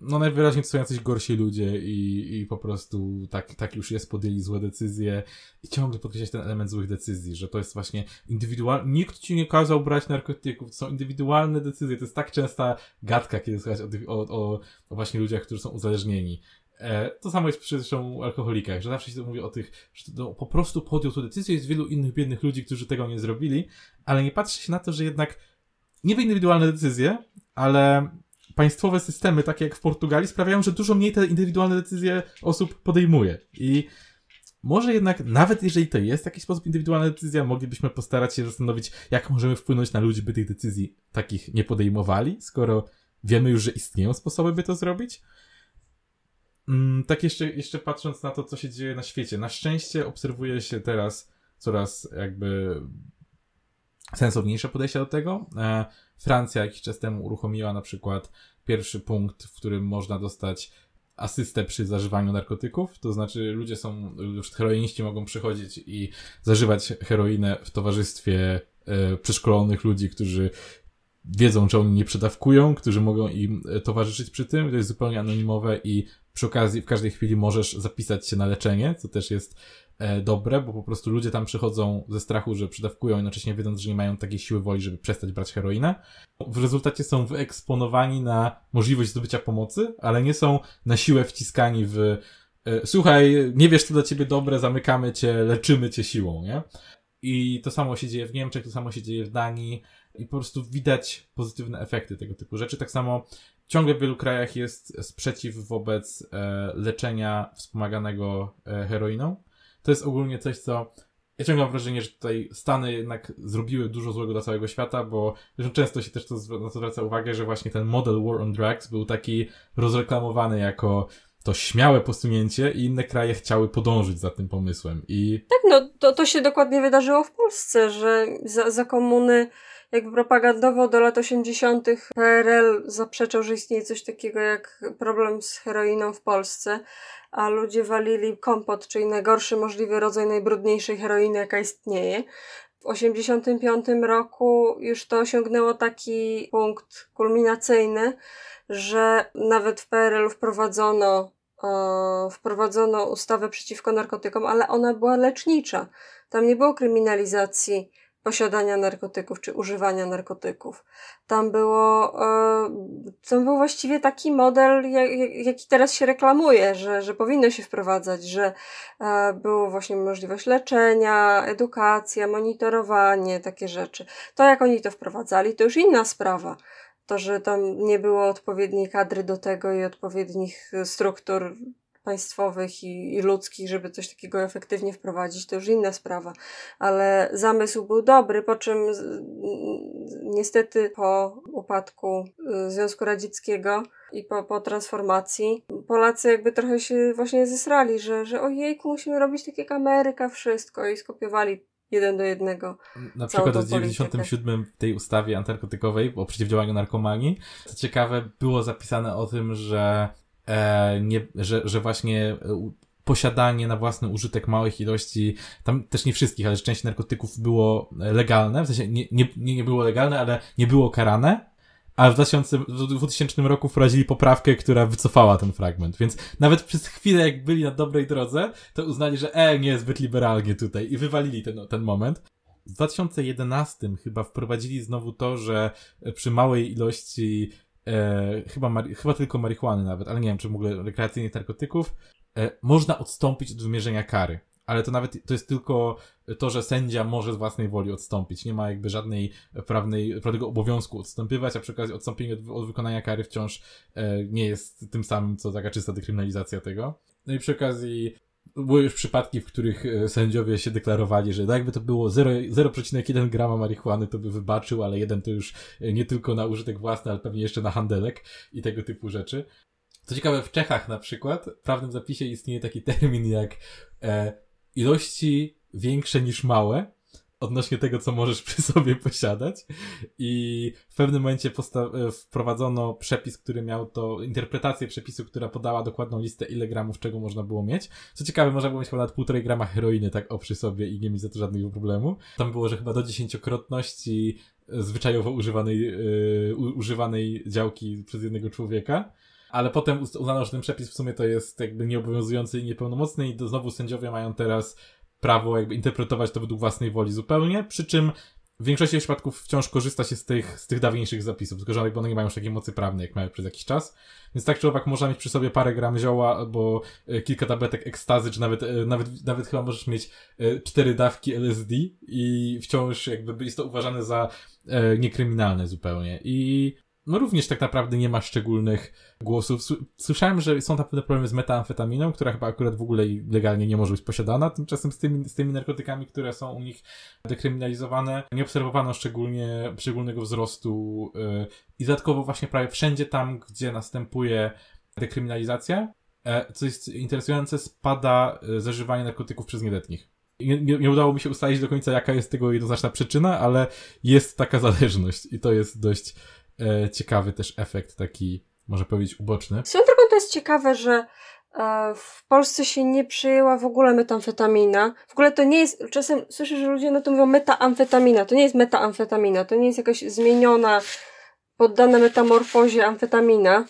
no najwyraźniej to są jacyś gorsi ludzie i, i po prostu tak, tak już jest, podjęli złe decyzje i ciągle podkreślać ten element złych decyzji, że to jest właśnie indywidualne, nikt ci nie kazał brać narkotyków, to są indywidualne decyzje, to jest tak częsta gadka, kiedy słuchać o, o, o, o właśnie ludziach, którzy są uzależnieni. E, to samo jest przy zresztą alkoholikach, że zawsze się mówi o tych, że to po prostu podjął tę decyzję, jest wielu innych biednych ludzi, którzy tego nie zrobili, ale nie patrzy się na to, że jednak niby indywidualne decyzje, ale państwowe systemy, takie jak w Portugalii, sprawiają, że dużo mniej te indywidualne decyzje osób podejmuje. I może jednak, nawet jeżeli to jest w jakiś sposób indywidualna decyzja, moglibyśmy postarać się zastanowić, jak możemy wpłynąć na ludzi, by tych decyzji takich nie podejmowali, skoro wiemy już, że istnieją sposoby, by to zrobić. Mm, tak jeszcze, jeszcze patrząc na to, co się dzieje na świecie. Na szczęście obserwuje się teraz coraz jakby sensowniejsze podejście do tego. E, Francja jakiś czas temu uruchomiła na przykład pierwszy punkt, w którym można dostać asystę przy zażywaniu narkotyków, to znaczy ludzie są, już heroiniści mogą przychodzić i zażywać heroinę w towarzystwie e, przeszkolonych ludzi, którzy wiedzą, czy oni nie przedawkują, którzy mogą im e, towarzyszyć przy tym, to jest zupełnie anonimowe i przy okazji w każdej chwili możesz zapisać się na leczenie, co też jest e, dobre, bo po prostu ludzie tam przychodzą ze strachu, że przydawkują, jednocześnie wiedząc, że nie mają takiej siły woli, żeby przestać brać heroinę. W rezultacie są wyeksponowani na możliwość zdobycia pomocy, ale nie są na siłę wciskani w e, słuchaj, nie wiesz, co dla ciebie dobre, zamykamy cię, leczymy cię siłą, nie? I to samo się dzieje w Niemczech, to samo się dzieje w Danii i po prostu widać pozytywne efekty tego typu rzeczy. Tak samo ciągle w wielu krajach jest sprzeciw wobec e, leczenia wspomaganego e, heroiną. To jest ogólnie coś, co ja ciągle mam wrażenie, że tutaj Stany jednak zrobiły dużo złego dla całego świata, bo często się też to, na to zwraca uwagę, że właśnie ten model War on Drugs był taki rozreklamowany jako to śmiałe posunięcie i inne kraje chciały podążyć za tym pomysłem. I... Tak, no to, to się dokładnie wydarzyło w Polsce, że za, za komuny jakby propagandowo do lat 80. PRL zaprzeczał, że istnieje coś takiego jak problem z heroiną w Polsce, a ludzie walili kompot, czyli najgorszy możliwy rodzaj najbrudniejszej heroiny, jaka istnieje. W 85 roku już to osiągnęło taki punkt kulminacyjny, że nawet w PRL wprowadzono, e, wprowadzono ustawę przeciwko narkotykom, ale ona była lecznicza. Tam nie było kryminalizacji posiadania narkotyków czy używania narkotyków. Tam było, e, tam był właściwie taki model, jaki teraz się reklamuje, że, że powinno się wprowadzać, że e, było właśnie możliwość leczenia, edukacja, monitorowanie, takie rzeczy. To jak oni to wprowadzali, to już inna sprawa. To, że tam nie było odpowiedniej kadry do tego i odpowiednich struktur państwowych i, i ludzkich, żeby coś takiego efektywnie wprowadzić, to już inna sprawa. Ale zamysł był dobry, po czym niestety po upadku y, Związku Radzieckiego i po, po transformacji Polacy jakby trochę się właśnie zesrali, że, że ojejku, musimy robić takie kameryka, wszystko i skopiowali jeden do jednego. Na przykład w 97 tej ustawie antynarkotykowej o przeciwdziałaniu narkomanii, co ciekawe, było zapisane o tym, że nie, że, że właśnie e, posiadanie na własny użytek małych ilości, tam też nie wszystkich, ale część narkotyków było legalne, w sensie nie, nie, nie było legalne, ale nie było karane, a w 2000, w 2000 roku wprowadzili poprawkę, która wycofała ten fragment, więc nawet przez chwilę, jak byli na dobrej drodze, to uznali, że e, nie, zbyt liberalnie tutaj i wywalili ten, ten moment. W 2011 chyba wprowadzili znowu to, że przy małej ilości e, chyba, chyba tylko marihuany nawet, ale nie wiem, czy w ogóle rekreacyjnych narkotyków, e, można odstąpić od wymierzenia kary. ale to nawet to jest tylko to, że sędzia może z własnej woli odstąpić. Nie ma jakby żadnej prawnej, prawnego obowiązku odstępywać, a przy okazji odstąpienie od, od wykonania kary wciąż e, nie jest tym samym, co taka czysta dekryminalizacja tego. No i przy okazji były już przypadki, w których e, sędziowie się deklarowali, że no jakby to było 0,1 grama marihuany, to by wybaczył, ale jeden to już e, nie tylko na użytek własny, ale pewnie jeszcze na handelek i tego typu rzeczy. Co ciekawe, w Czechach na przykład w prawnym zapisie istnieje taki termin jak e, ilości większe niż małe, odnośnie tego, co możesz przy sobie posiadać. I w pewnym momencie e, wprowadzono przepis, który miał to, interpretację przepisu, która podała dokładną listę, ile gramów czego można było mieć. Co ciekawe, można było mieć chyba nawet półtorej grama heroiny tak o przy sobie i nie mieć za to żadnego problemu. Tam było, że chyba do dziesięciokrotności zwyczajowo używanej, yy, używanej działki przez jednego człowieka ale potem uznano, że ten przepis w sumie to jest jakby nieobowiązujący i niepełnomocny i to znowu sędziowie mają teraz prawo jakby interpretować to według własnej woli zupełnie, przy czym w większości przypadków wciąż korzysta się z tych, z tych dawniejszych zapisów, tylko jakby one nie mają już takiej mocy prawnej, jak miały przez jakiś czas. Więc tak czy owak można mieć przy sobie parę gram zioła albo e, kilka tabletek ekstazy, czy nawet, e, nawet, nawet chyba możesz mieć e, cztery dawki LSD i wciąż jakby jest to uważane za niekryminalne zupełnie. I no również tak naprawdę nie ma szczególnych głosów. Słyszałem, że są tam pewne problemy z metamfetaminą, która chyba akurat w ogóle legalnie nie może być posiadana. Tymczasem z tymi, z tymi narkotykami, które są u nich dekryminalizowane, nie obserwowano szczególnie, szczególnego wzrostu yy, i dodatkowo właśnie prawie wszędzie tam, gdzie następuje dekryminalizacja, yy, co jest interesujące, spada yy, zażywanie narkotyków przez nieletnich. Nie, nie, nie, udało mi się ustalić do końca, jaka jest tego jednoznaczna przyczyna, ale jest taka (laughs) zależność i to jest dość e, ciekawy też efekt, taki, może powiedzieć, uboczny. Swoją drogą to jest ciekawe, że e, w Polsce się nie przyjęła w ogóle metamfetamina. W ogóle to nie jest, czasem słyszę, że ludzie na to mówią metaamfetamina. To nie jest metaamfetamina, to nie jest jakaś zmieniona, poddana metamorfozie amfetamina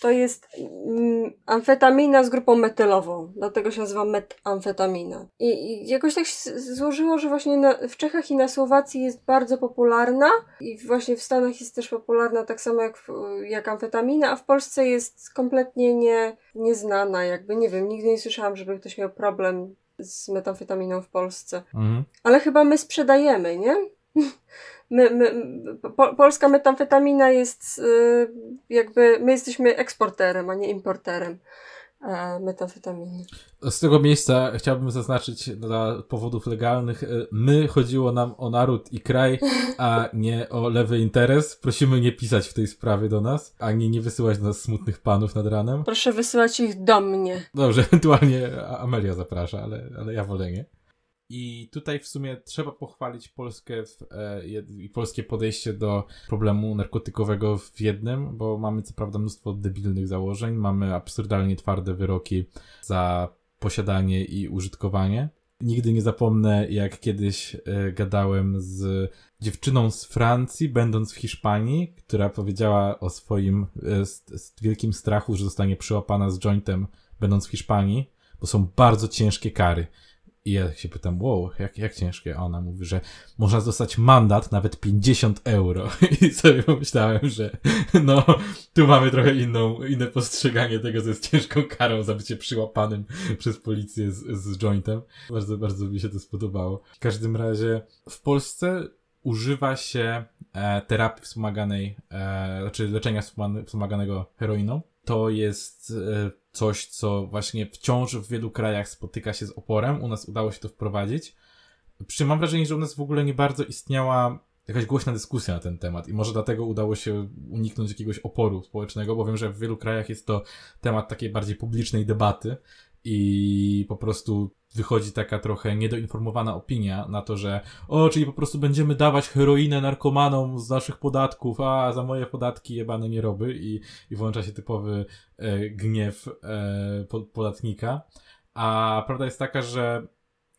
to jest mm, amfetamina z grupą metylową, dlatego się nazywa metamfetamina. I, I, jakoś tak się złożyło, że właśnie na, w Czechach i na Słowacji jest bardzo popularna i właśnie w Stanach jest też popularna tak samo jak, jak amfetamina, a w Polsce jest kompletnie nie, nieznana, jakby nie wiem, nigdy nie słyszałam, żeby ktoś miał problem z metamfetaminą w Polsce. Mhm. Ale chyba my sprzedajemy, nie? (laughs) my, my, po, polska metamfetamina jest y, jakby, my jesteśmy eksporterem, a nie importerem e, metamfetaminy. Z tego miejsca chciałbym zaznaczyć dla powodów legalnych, y, my chodziło nam o naród i kraj, a (laughs) nie o lewy interes. Prosimy nie pisać w tej sprawie do nas, ani nie wysyłać do nas smutnych panów nad ranem. Proszę wysyłać ich do mnie. Dobrze, (laughs) ewentualnie Amelia zaprasza, ale, ale ja wolę nie. I tutaj w sumie trzeba pochwalić Polskę w, e, i polskie podejście do problemu narkotykowego w jednym, bo mamy co prawda mnóstwo debilnych założeń, mamy absurdalnie twarde wyroki za posiadanie i użytkowanie. Nigdy nie zapomnę, jak kiedyś e, gadałem z dziewczyną z Francji, będąc w Hiszpanii, która powiedziała o swoim e, wielkim strachu, że zostanie przyłapana z jointem, będąc w Hiszpanii, bo są bardzo ciężkie kary. I ja się pytam, wow, jak, jak ciężkie? Ona mówi, że można dostać mandat nawet 50 euro. (laughs) I sobie pomyślałem, że no, tu mamy trochę inną, inne postrzeganie tego, co jest ciężką karą za bycie przyłapanym przez policję z, z jointem. Bardzo, bardzo mi się to spodobało. W każdym razie w Polsce używa się e, terapii wspomaganej, e, znaczy leczenia wspomaganego heroiną. To jest e, coś, co właśnie wciąż w wielu krajach spotyka się z oporem. U nas udało się to wprowadzić. Przy czym mam wrażenie, że u nas w ogóle nie bardzo istniała jakaś głośna dyskusja na ten temat i może dlatego udało się uniknąć jakiegoś oporu społecznego, bo wiem, że w wielu krajach jest to temat takiej bardziej publicznej debaty i po prostu wychodzi taka trochę niedoinformowana opinia na to, że o, czyli po prostu będziemy dawać heroinę narkomanom z naszych podatków, a za moje podatki jebane nie roby i, i włącza się typowy e, gniew e, podatnika. A prawda jest taka, że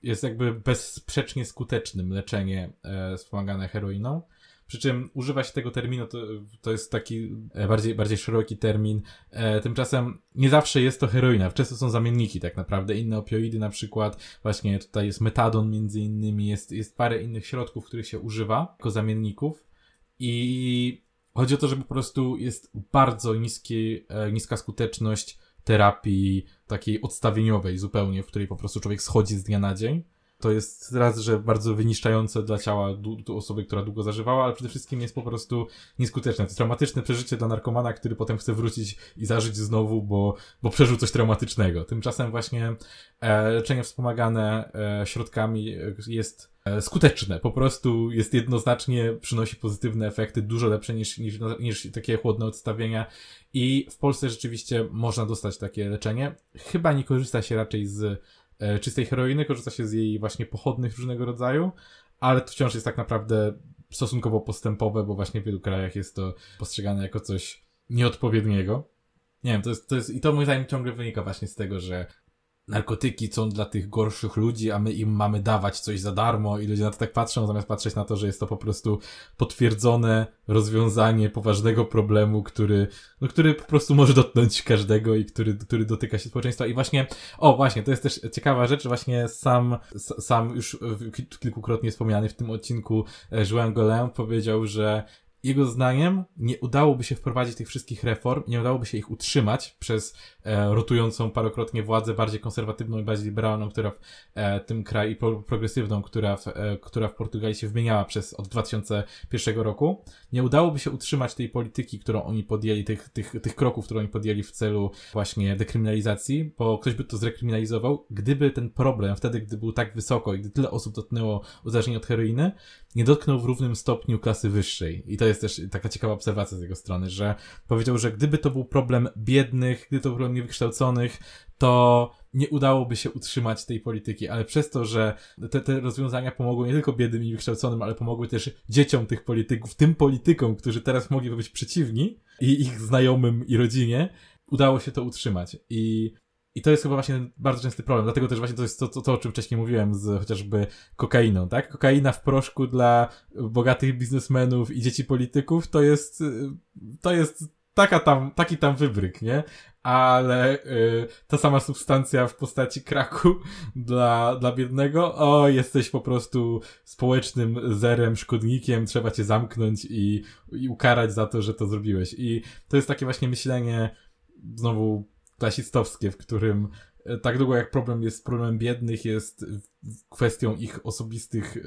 jest jakby bezsprzecznie skutecznym leczenie e, wspomagane heroiną. Przy czym używa się tego terminu, to, to jest taki e, bardziej, bardziej szeroki termin. E, tymczasem nie zawsze jest to heroina, często są zamienniki tak naprawdę, inne opioidy na przykład, właśnie tutaj jest metadon między innymi, jest, jest parę innych środków, których się używa jako zamienników. I chodzi o to, że po prostu jest bardzo niski, e, niska skuteczność terapii takiej odstawieniowej zupełnie, w której po prostu człowiek schodzi z dnia na dzień. To jest raz, że bardzo wyniszczające dla ciała osoby, która długo zażywała, ale przede wszystkim jest po prostu nieskuteczne. To jest traumatyczne przeżycie dla narkomana, który potem chce wrócić i zażyć znowu, bo, bo przeżył coś traumatycznego. Tymczasem właśnie e, leczenie wspomagane e, środkami e, jest e, skuteczne. Po prostu jest jednoznacznie, przynosi pozytywne efekty, dużo lepsze niż, niż, niż takie chłodne odstawienia. I w Polsce rzeczywiście można dostać takie leczenie. Chyba nie korzysta się raczej z czystej heroiny, korzysta się z jej właśnie pochodnych różnego rodzaju, ale to wciąż jest tak naprawdę stosunkowo postępowe, bo właśnie w wielu krajach jest to postrzegane jako coś nieodpowiedniego. Nie wiem, to jest, to jest, i to moim zdaniem ciągle wynika właśnie z tego, że narkotyki są dla tych gorszych ludzi, a my im mamy dawać coś za darmo i ludzie na to tak patrzą, zamiast patrzeć na to, że jest to po prostu potwierdzone rozwiązanie poważnego problemu, który, no, który po prostu może dotknąć każdego i który, który dotyka się społeczeństwa. I właśnie, o właśnie, to jest też ciekawa rzecz, właśnie sam, sam już kilkukrotnie wspomniany w tym odcinku e, Joan Golem powiedział, że jego zdaniem nie udałoby się wprowadzić tych wszystkich reform, nie udałoby się ich utrzymać przez e, rotującą parokrotnie władzę bardziej konserwatywną i bardziej liberalną, która w e, tym kraju i pro, progresywną, która w, e, która w Portugalii się wymieniała przez od 2001 roku. Nie udałoby się utrzymać tej polityki, którą oni podjęli, tych, tych, tych kroków, które oni podjęli w celu właśnie dekryminalizacji, bo ktoś by to zrekryminalizował, gdyby ten problem wtedy, gdy był tak wysoko i gdy tyle osób dotknęło uzależnienia od heroiny, nie dotknął w równym stopniu klasy wyższej. I to jest też taka ciekawa obserwacja z jego strony, że powiedział, że gdyby to był problem biednych, gdyby to był problem niewykształconych, to nie udałoby się utrzymać tej polityki, ale przez to, że te, te rozwiązania pomogły nie tylko biednym i wykształconym, ale pomogły też dzieciom tych polityków, tym politykom, którzy teraz mogliby być przeciwni i ich znajomym i rodzinie, udało się to utrzymać. I i to jest chyba właśnie bardzo częsty problem. Dlatego też właśnie to jest to, to, to, o czym wcześniej mówiłem z chociażby kokainą, tak? Kokaina w proszku dla bogatych biznesmenów i dzieci polityków to jest, to jest taka tam, taki tam wybryk, nie? Ale y, ta sama substancja w postaci kraku (laughs) dla, dla biednego, o, jesteś po prostu społecznym zerem, szkodnikiem, trzeba cię zamknąć i, i ukarać za to, że to zrobiłeś. I to jest takie właśnie myślenie, znowu klasistowskie, w którym e, tak długo jak problem jest problemem biednych, jest kwestią ich osobistych e,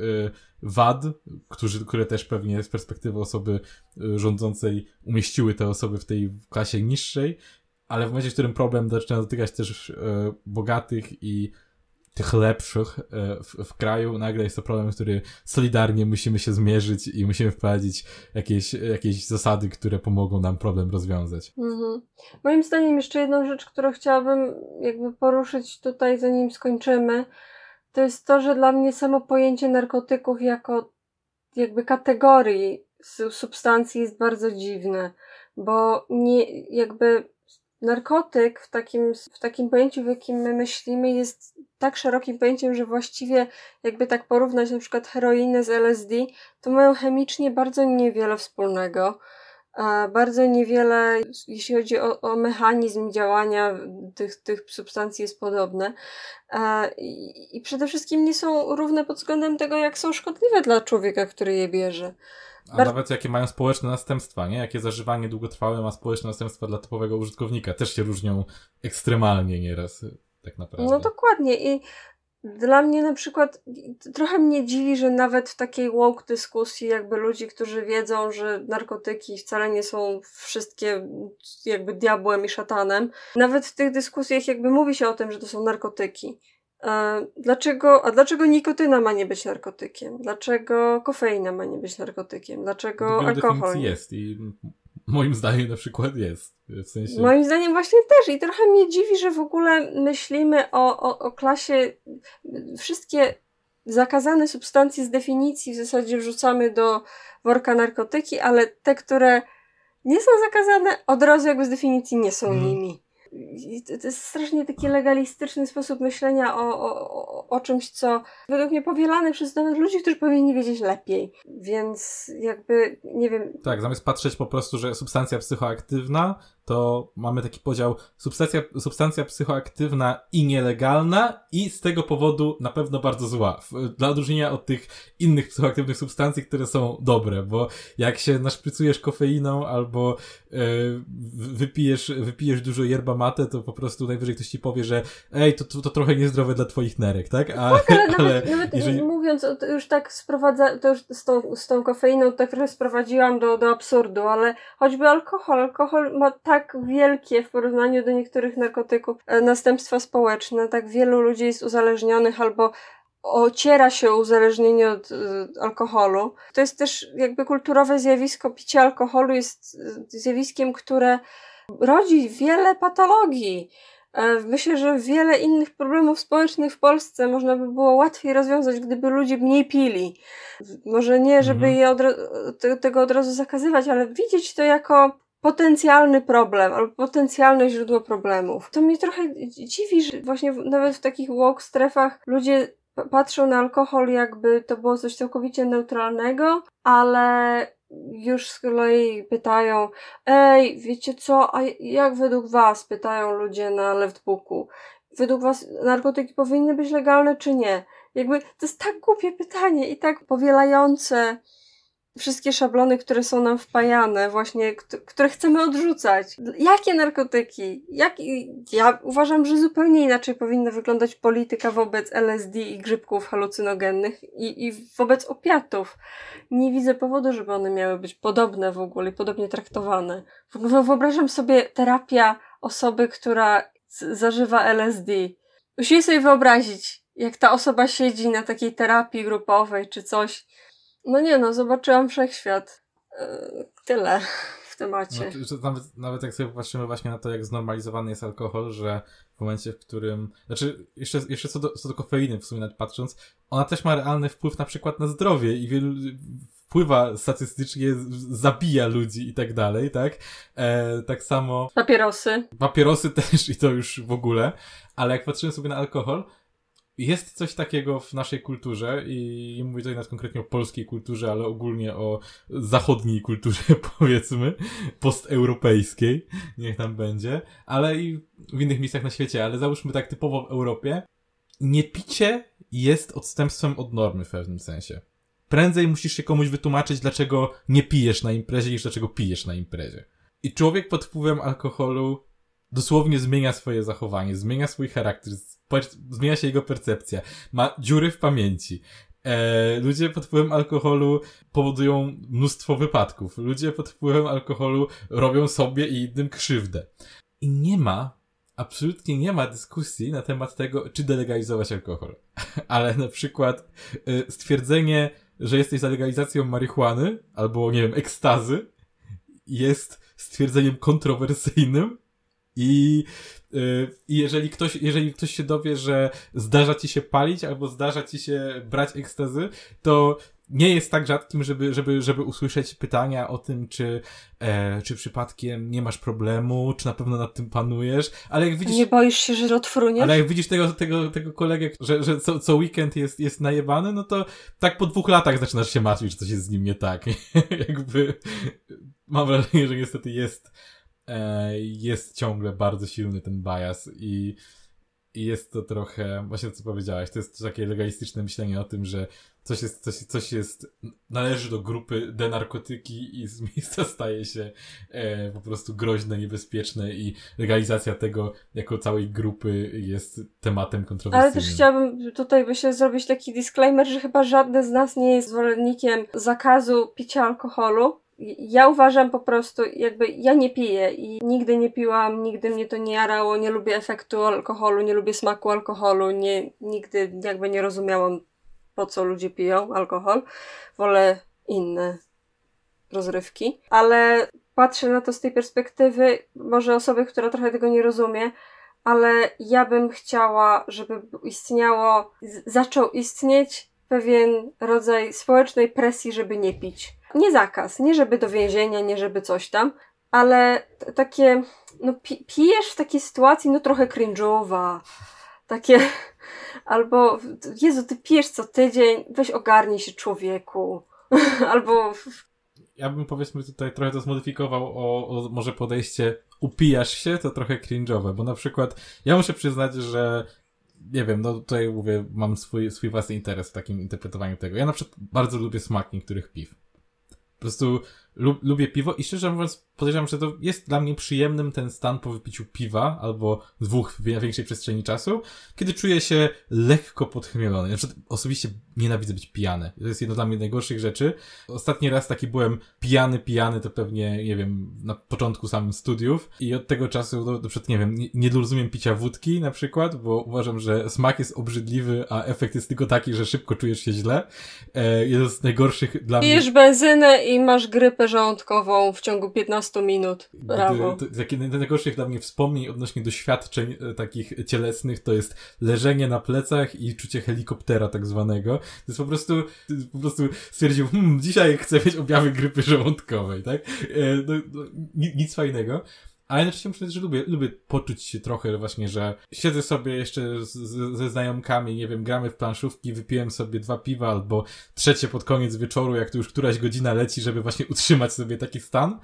wad, którzy, które też pewnie z perspektywy osoby e, rządzącej umieściły te osoby w tej klasie niższej, ale w momencie, w którym problem zaczyna dotykać też bogatych i tych lepszych e, w, w, kraju, nagle jest to problem, który solidarnie musimy się zmierzyć i musimy wprowadzić jakieś, jakieś zasady, które pomogą nam problem rozwiązać. Mhm. Moim zdaniem jeszcze jedną rzecz, którą chciałabym jakby poruszyć tutaj, zanim skończymy, to jest to, że dla mnie samo pojęcie narkotyków jako jakby kategorii substancji jest bardzo dziwne, bo nie jakby narkotyk w takim, w takim pojęciu, w jakim my myślimy, jest tak szerokim pojęciem, że właściwie jakby tak porównać na przykład heroinę z LSD, to mają chemicznie bardzo niewiele wspólnego. Bardzo niewiele, jeśli chodzi o, o mechanizm działania tych, tych substancji, jest podobne. I, I przede wszystkim nie są równe pod względem tego, jak są szkodliwe dla człowieka, który je bierze. A Bar nawet jakie mają społeczne następstwa, nie? Jakie zażywanie długotrwałe ma społeczne następstwa dla typowego użytkownika. Też się różnią ekstremalnie nieraz, tak naprawdę. No dokładnie i dla mnie na przykład trochę mnie dziwi, że nawet w takiej woke dyskusji jakby ludzi, którzy wiedzą, że narkotyki wcale nie są wszystkie jakby diabłem i szatanem, nawet w tych dyskusjach jakby mówi się o tym, że to są narkotyki. Dlaczego, a dlaczego nikotyna ma nie być narkotykiem? Dlaczego kofeina ma nie być narkotykiem? Dlaczego alkohol? jest i moim zdaniem na przykład jest. W sensie... Moim zdaniem właśnie też i trochę mnie dziwi, że w ogóle myślimy o, o, o klasie wszystkie zakazane substancje z definicji w zasadzie wrzucamy do worka narkotyki, ale te, które nie są zakazane, od razu jakby z definicji nie są hmm. nimi. To jest strasznie taki legalistyczny sposób myślenia o, o, o, czymś, co według mnie powielane przez nawet ludzi, którzy powinni wiedzieć lepiej. Więc jakby, nie wiem. Tak, zamiast patrzeć po prostu, że substancja psychoaktywna, to mamy taki podział substancja, substancja psychoaktywna i nielegalna i z tego powodu na pewno bardzo zła. Dla odróżnienia od tych innych psychoaktywnych substancji, które są dobre, bo jak się naszprycujesz kofeiną albo yy, wypijesz, wypijesz dużo yerba mate, to po prostu najwyżej ktoś ci powie, że ej, to, to, to trochę niezdrowe dla twoich nerek, tak? A, tak, ale, ale nawet, nawet jeżeli... mówiąc, to już tak sprowadza, to już z tą, z tą kofeiną tak trochę sprowadziłam do, do absurdu, ale choćby alkohol, alkohol ma tak wielkie w porównaniu do niektórych narkotyków e, następstwa społeczne, tak wielu ludzi jest uzależnionych albo ociera się uzależnienie od y, alkoholu. To jest też jakby kulturowe zjawisko. Picie alkoholu jest y, zjawiskiem, które rodzi wiele patologii. E, myślę, że wiele innych problemów społecznych w Polsce można by było łatwiej rozwiązać, gdyby ludzie mniej pili. Może nie, żeby mhm. je od, te, tego od razu zakazywać, ale widzieć to jako potencjalny problem albo potencjalne źródło problemów. To mnie trochę dziwi, że właśnie nawet w takich walk strefach ludzie patrzą na alkohol jakby to było coś całkowicie neutralnego, ale już z kolei pytają, ej, wiecie co, a jak według was, pytają ludzie na leftbooku, według was narkotyki powinny być legalne czy nie? Jakby to jest tak głupie pytanie i tak powielające wszystkie szablony, które są nam wpajane, właśnie, które chcemy odrzucać. Jakie narkotyki? Jak... Ja uważam, że zupełnie inaczej powinna wyglądać polityka wobec LSD i grzybków halucynogennych i, i wobec opiatów. Nie widzę powodu, żeby one miały być podobne w ogóle podobnie traktowane. Wyobrażam sobie terapia osoby, która zażywa LSD. Musimy sobie wyobrazić, jak ta osoba siedzi na takiej terapii grupowej czy coś no nie no, zobaczyłam wszechświat. Yy, tyle w temacie. No, nawet, nawet jak sobie patrzymy właśnie na to, jak znormalizowany jest alkohol, że w momencie, w którym. Znaczy, jeszcze, jeszcze co, do, co do kofeiny, w sumie nawet patrząc, ona też ma realny wpływ na przykład na zdrowie i wielu wpływa statystycznie, zabija ludzi i tak dalej, tak? E, tak samo. Papierosy. Papierosy też i to już w ogóle. Ale jak patrzymy sobie na alkohol, jest coś takiego w naszej kulturze i mówię tutaj nawet konkretnie o polskiej kulturze, ale ogólnie o zachodniej kulturze, (laughs) powiedzmy, posteuropejskiej, niech tam będzie, ale i w innych miejscach na świecie, ale załóżmy tak typowo w Europie, niepicie jest odstępstwem od normy w pewnym sensie. Prędzej musisz się komuś wytłumaczyć, dlaczego nie pijesz na imprezie, niż dlaczego pijesz na imprezie. I człowiek pod wpływem alkoholu dosłownie zmienia swoje zachowanie, zmienia swój charakter, zmienia się jego percepcja, ma dziury w pamięci. E, ludzie pod wpływem alkoholu powodują mnóstwo wypadków. Ludzie pod wpływem alkoholu robią sobie i innym krzywdę. I nie ma, absolutnie nie ma dyskusji na temat tego, czy delegalizować alkohol. (laughs) Ale na przykład e, stwierdzenie, że jesteś za legalizacją marihuany, albo nie wiem, ekstazy, jest stwierdzeniem kontrowersyjnym i y, i jeżeli ktoś, jeżeli ktoś się dowie, że zdarza ci się palić albo zdarza ci się brać ekstazy, to nie jest tak rzadkim, żeby, żeby, żeby usłyszeć pytania o tym, czy, e, czy przypadkiem nie masz problemu, czy na pewno nad tym panujesz, ale jak widzisz... Nie boisz się, że odfruniesz? Ale jak widzisz tego, tego, tego kolegę, że, że co, co weekend jest, jest najebany, no to tak po dwóch latach zaczynasz się martwić, że coś jest z nim nie tak. (laughs) Jakby mam wrażenie, że niestety jest jest ciągle bardzo silny ten bias i, i jest to trochę, właśnie co powiedziałaś, to jest takie legalistyczne myślenie o tym, że coś jest, coś, coś jest, należy do grupy denarkotyki i z (laughs) miejsca staje się e, po prostu groźne, niebezpieczne i legalizacja tego jako całej grupy jest tematem kontrowersyjnym. Ale też chciałabym tutaj się zrobić taki disclaimer, że chyba żadne z nas nie jest zwolennikiem zakazu picia alkoholu, ja uważam po prostu, jakby ja nie piję i nigdy nie piłam, nigdy mnie to nie jarało, nie lubię efektu alkoholu, nie lubię smaku alkoholu, nie, nigdy jakby nie rozumiałam po co ludzie piją alkohol. Wolę inne rozrywki, ale patrzę na to z tej perspektywy, może osoby, która trochę tego nie rozumie, ale ja bym chciała, żeby istniało, zaczął istnieć pewien rodzaj społecznej presji, żeby nie pić nie zakaz, nie żeby do więzienia, nie żeby coś tam, ale takie, no pi pijesz w takiej sytuacji, no trochę cringe'owa, takie, (laughs) albo Jezu, ty pijesz co tydzień, weź ogarnij się człowieku. (laughs) albo ja bym powiedzmy tutaj trochę to zmodyfikował o, o może podejście upijasz się, to trochę cringe'owe, bo na przykład ja muszę przyznać, że nie wiem, no tutaj mówię, mam swój, swój własny interes w takim interpretowaniu tego. Ja na przykład bardzo lubię smak niektórych piw. Po prostu lub, lubię piwo i szczerze mówiąc podejrzewam, że to jest dla mnie przyjemnym ten stan po wypiciu piwa albo dwóch w większej przestrzeni czasu, kiedy czuję się lekko podchmielony. Na przykład osobiście nienawidzę być pijany. To jest jedno dla mnie najgorszych rzeczy. Ostatni raz taki byłem pijany, pijany to pewnie, nie wiem, na początku samym studiów i od tego czasu, no, na przykład, nie wiem, nie, nie rozumiem picia wódki na przykład, bo uważam, że smak jest obrzydliwy, a efekt jest tylko taki, że szybko czujesz się źle. E, jeden z najgorszych dla mnie... Pijesz benzynę i masz grypę żołądkową w ciągu 15 minut. Brawo. Takie najgorszych dla mnie wspomnień odnośnie doświadczeń e, takich cielesnych to jest leżenie na plecach i czucie helikoptera tak zwanego. To jest po prostu, po prostu stwierdził, hmm, dzisiaj chcę mieć objawy grypy żołądkowej, tak? E, no, no, nic fajnego. Ale jednocześnie muszę powiedzieć, że lubię, lubię poczuć się trochę właśnie, że siedzę sobie jeszcze z, ze znajomkami, nie wiem, gramy w planszówki, wypiłem sobie dwa piwa albo trzecie pod koniec wieczoru, jak to już któraś godzina leci, żeby właśnie utrzymać sobie taki stan.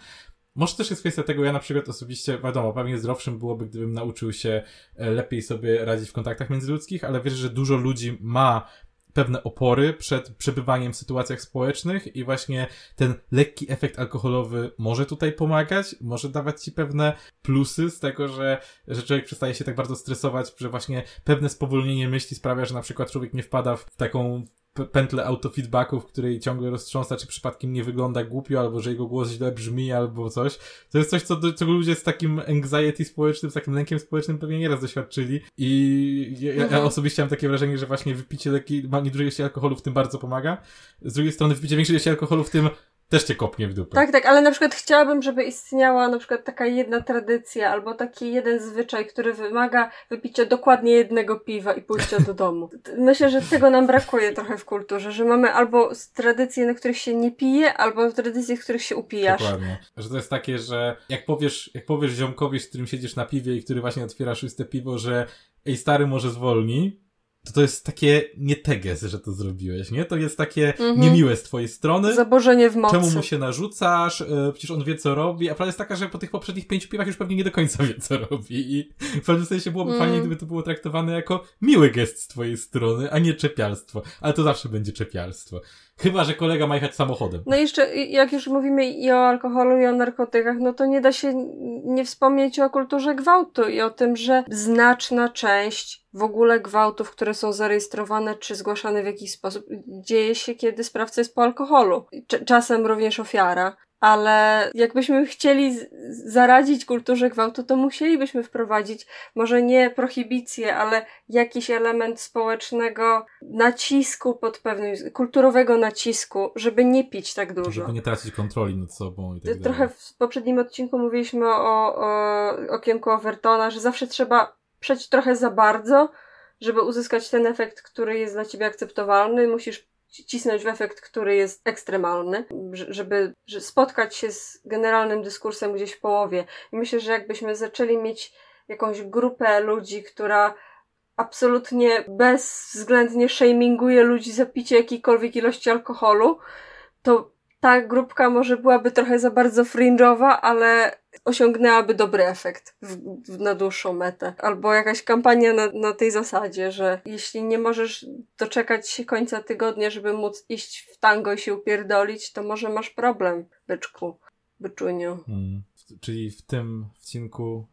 Może też jest kwestia tego, ja na przykład osobiście, wiadomo, pewnie zdrowszym byłoby, gdybym nauczył się e, lepiej sobie radzić w kontaktach międzyludzkich, ale wierzę, że dużo ludzi ma pewne opory przed przebywaniem w sytuacjach społecznych i właśnie ten lekki efekt alkoholowy może tutaj pomagać, może dawać ci pewne plusy z tego, że, że człowiek przestaje się tak bardzo stresować, że właśnie pewne spowolnienie myśli sprawia, że na przykład człowiek nie wpada w taką pętlę autofeedbacku, w której ciągle roztrząsa, czy przypadkiem nie wygląda głupio, albo że jego głos źle brzmi, albo coś. To jest coś, co, co ludzie z takim anxiety społecznym, z takim lękiem społecznym pewnie nieraz doświadczyli. I ja, ja mhm. osobiście mam takie wrażenie, że właśnie wypicie lekkiej, niedużej ilości alkoholu w tym bardzo pomaga. Z drugiej strony wypicie większej ilości alkoholu w tym też cię kopnie w dupę. Tak, tak, ale na przykład chciałabym, żeby istniała na przykład taka jedna tradycja albo taki jeden zwyczaj, który wymaga wypicia dokładnie jednego piwa i pójścia do domu. (laughs) Myślę, że tego nam brakuje trochę w kulturze, że mamy albo tradycje, na których się nie pije, albo tradycje, w których się upijasz. Dokładnie. Że to jest takie, że jak powiesz, jak powiesz ziomkowi, z którym siedzisz na piwie i który właśnie otwiera szóste piwo, że ej stary, może zwolni, to to jest takie nie teges, że to zrobiłeś, nie? To jest takie mhm. niemiłe z twojej strony. Zaborzenie w mocy. Czemu mu się narzucasz? E, przecież on wie, co robi. A prawda jest taka, że po tych poprzednich pięciu piwach już pewnie nie do końca wie, co robi. I w pewnym sensie byłoby mm. fajnie, gdyby to było traktowane jako miły gest z twojej strony, a nie czepialstwo. Ale to zawsze będzie czepialstwo. Chyba, że kolega ma jechać samochodem. No i jeszcze, jak już mówimy i o alkoholu, i o narkotykach, no to nie da się nie wspomnieć o kulturze gwałtu i o tym, że znaczna część w ogóle gwałtów, które są zarejestrowane czy zgłaszane w jakiś sposób, dzieje się, kiedy sprawca jest po alkoholu. Czasem również ofiara ale jakbyśmy chcieli zaradzić kulturze gwałtu, to musielibyśmy wprowadzić może nie prohibicję, ale jakiś element społecznego nacisku pod pewnym, kulturowego nacisku, żeby nie pić tak dużo. Żeby nie tracić kontroli nad sobą i tak Trochę dalej. w poprzednim odcinku mówiliśmy o, o okienku Overtona, że zawsze trzeba przejść trochę za bardzo, żeby uzyskać ten efekt, który jest dla ciebie akceptowalny. Musisz cisnąć w efekt, który jest ekstremalny, żeby spotkać się z generalnym dyskursem gdzieś w połowie. I myślę, że jakbyśmy zaczęli mieć jakąś grupę ludzi, która absolutnie bezwzględnie shaminguje ludzi za picie jakiejkolwiek ilości alkoholu, to ta grupka może byłaby trochę za bardzo fringe'owa, ale osiągnęłaby dobry efekt w, w, na dłuższą metę. Albo jakaś kampania na, na tej zasadzie, że jeśli nie możesz doczekać się końca tygodnia, żeby móc iść w tango i się upierdolić, to może masz problem, byczku, byczuniu. Hmm. Czyli w tym odcinku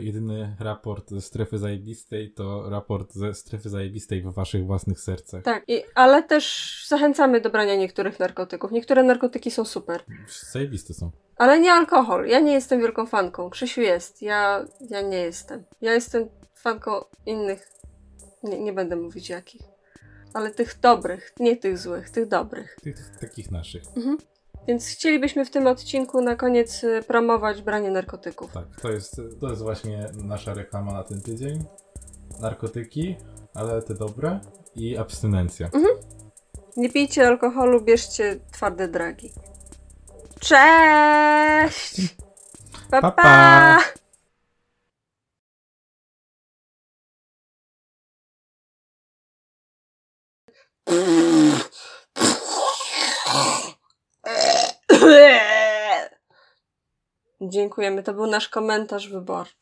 jedyny raport ze strefy zajebistej to raport ze strefy zajebistej w waszych własnych sercach. Tak, i, ale też zachęcamy do brania niektórych narkotyków. Niektóre narkotyki są super. Zajebiste są. Ale nie alkohol. Ja nie jestem wielką fanką. Krzysiu jest. Ja, ja nie jestem. Ja jestem fanką innych. Nie, nie będę mówić jakich. Ale tych dobrych, nie tych złych, tych dobrych. Tych, tych takich naszych. Mhm. Więc chcielibyśmy w tym odcinku na koniec y, promować branie narkotyków. Tak, to jest, to jest właśnie nasza reklama na ten tydzień. Narkotyki, ale te dobre i abstynencja. Mhm. Nie pijcie alkoholu, bierzcie twarde dragi. Cześć! Pa, pa. pa. (laughs) Dziękujemy, to był nasz komentarz wyborczy.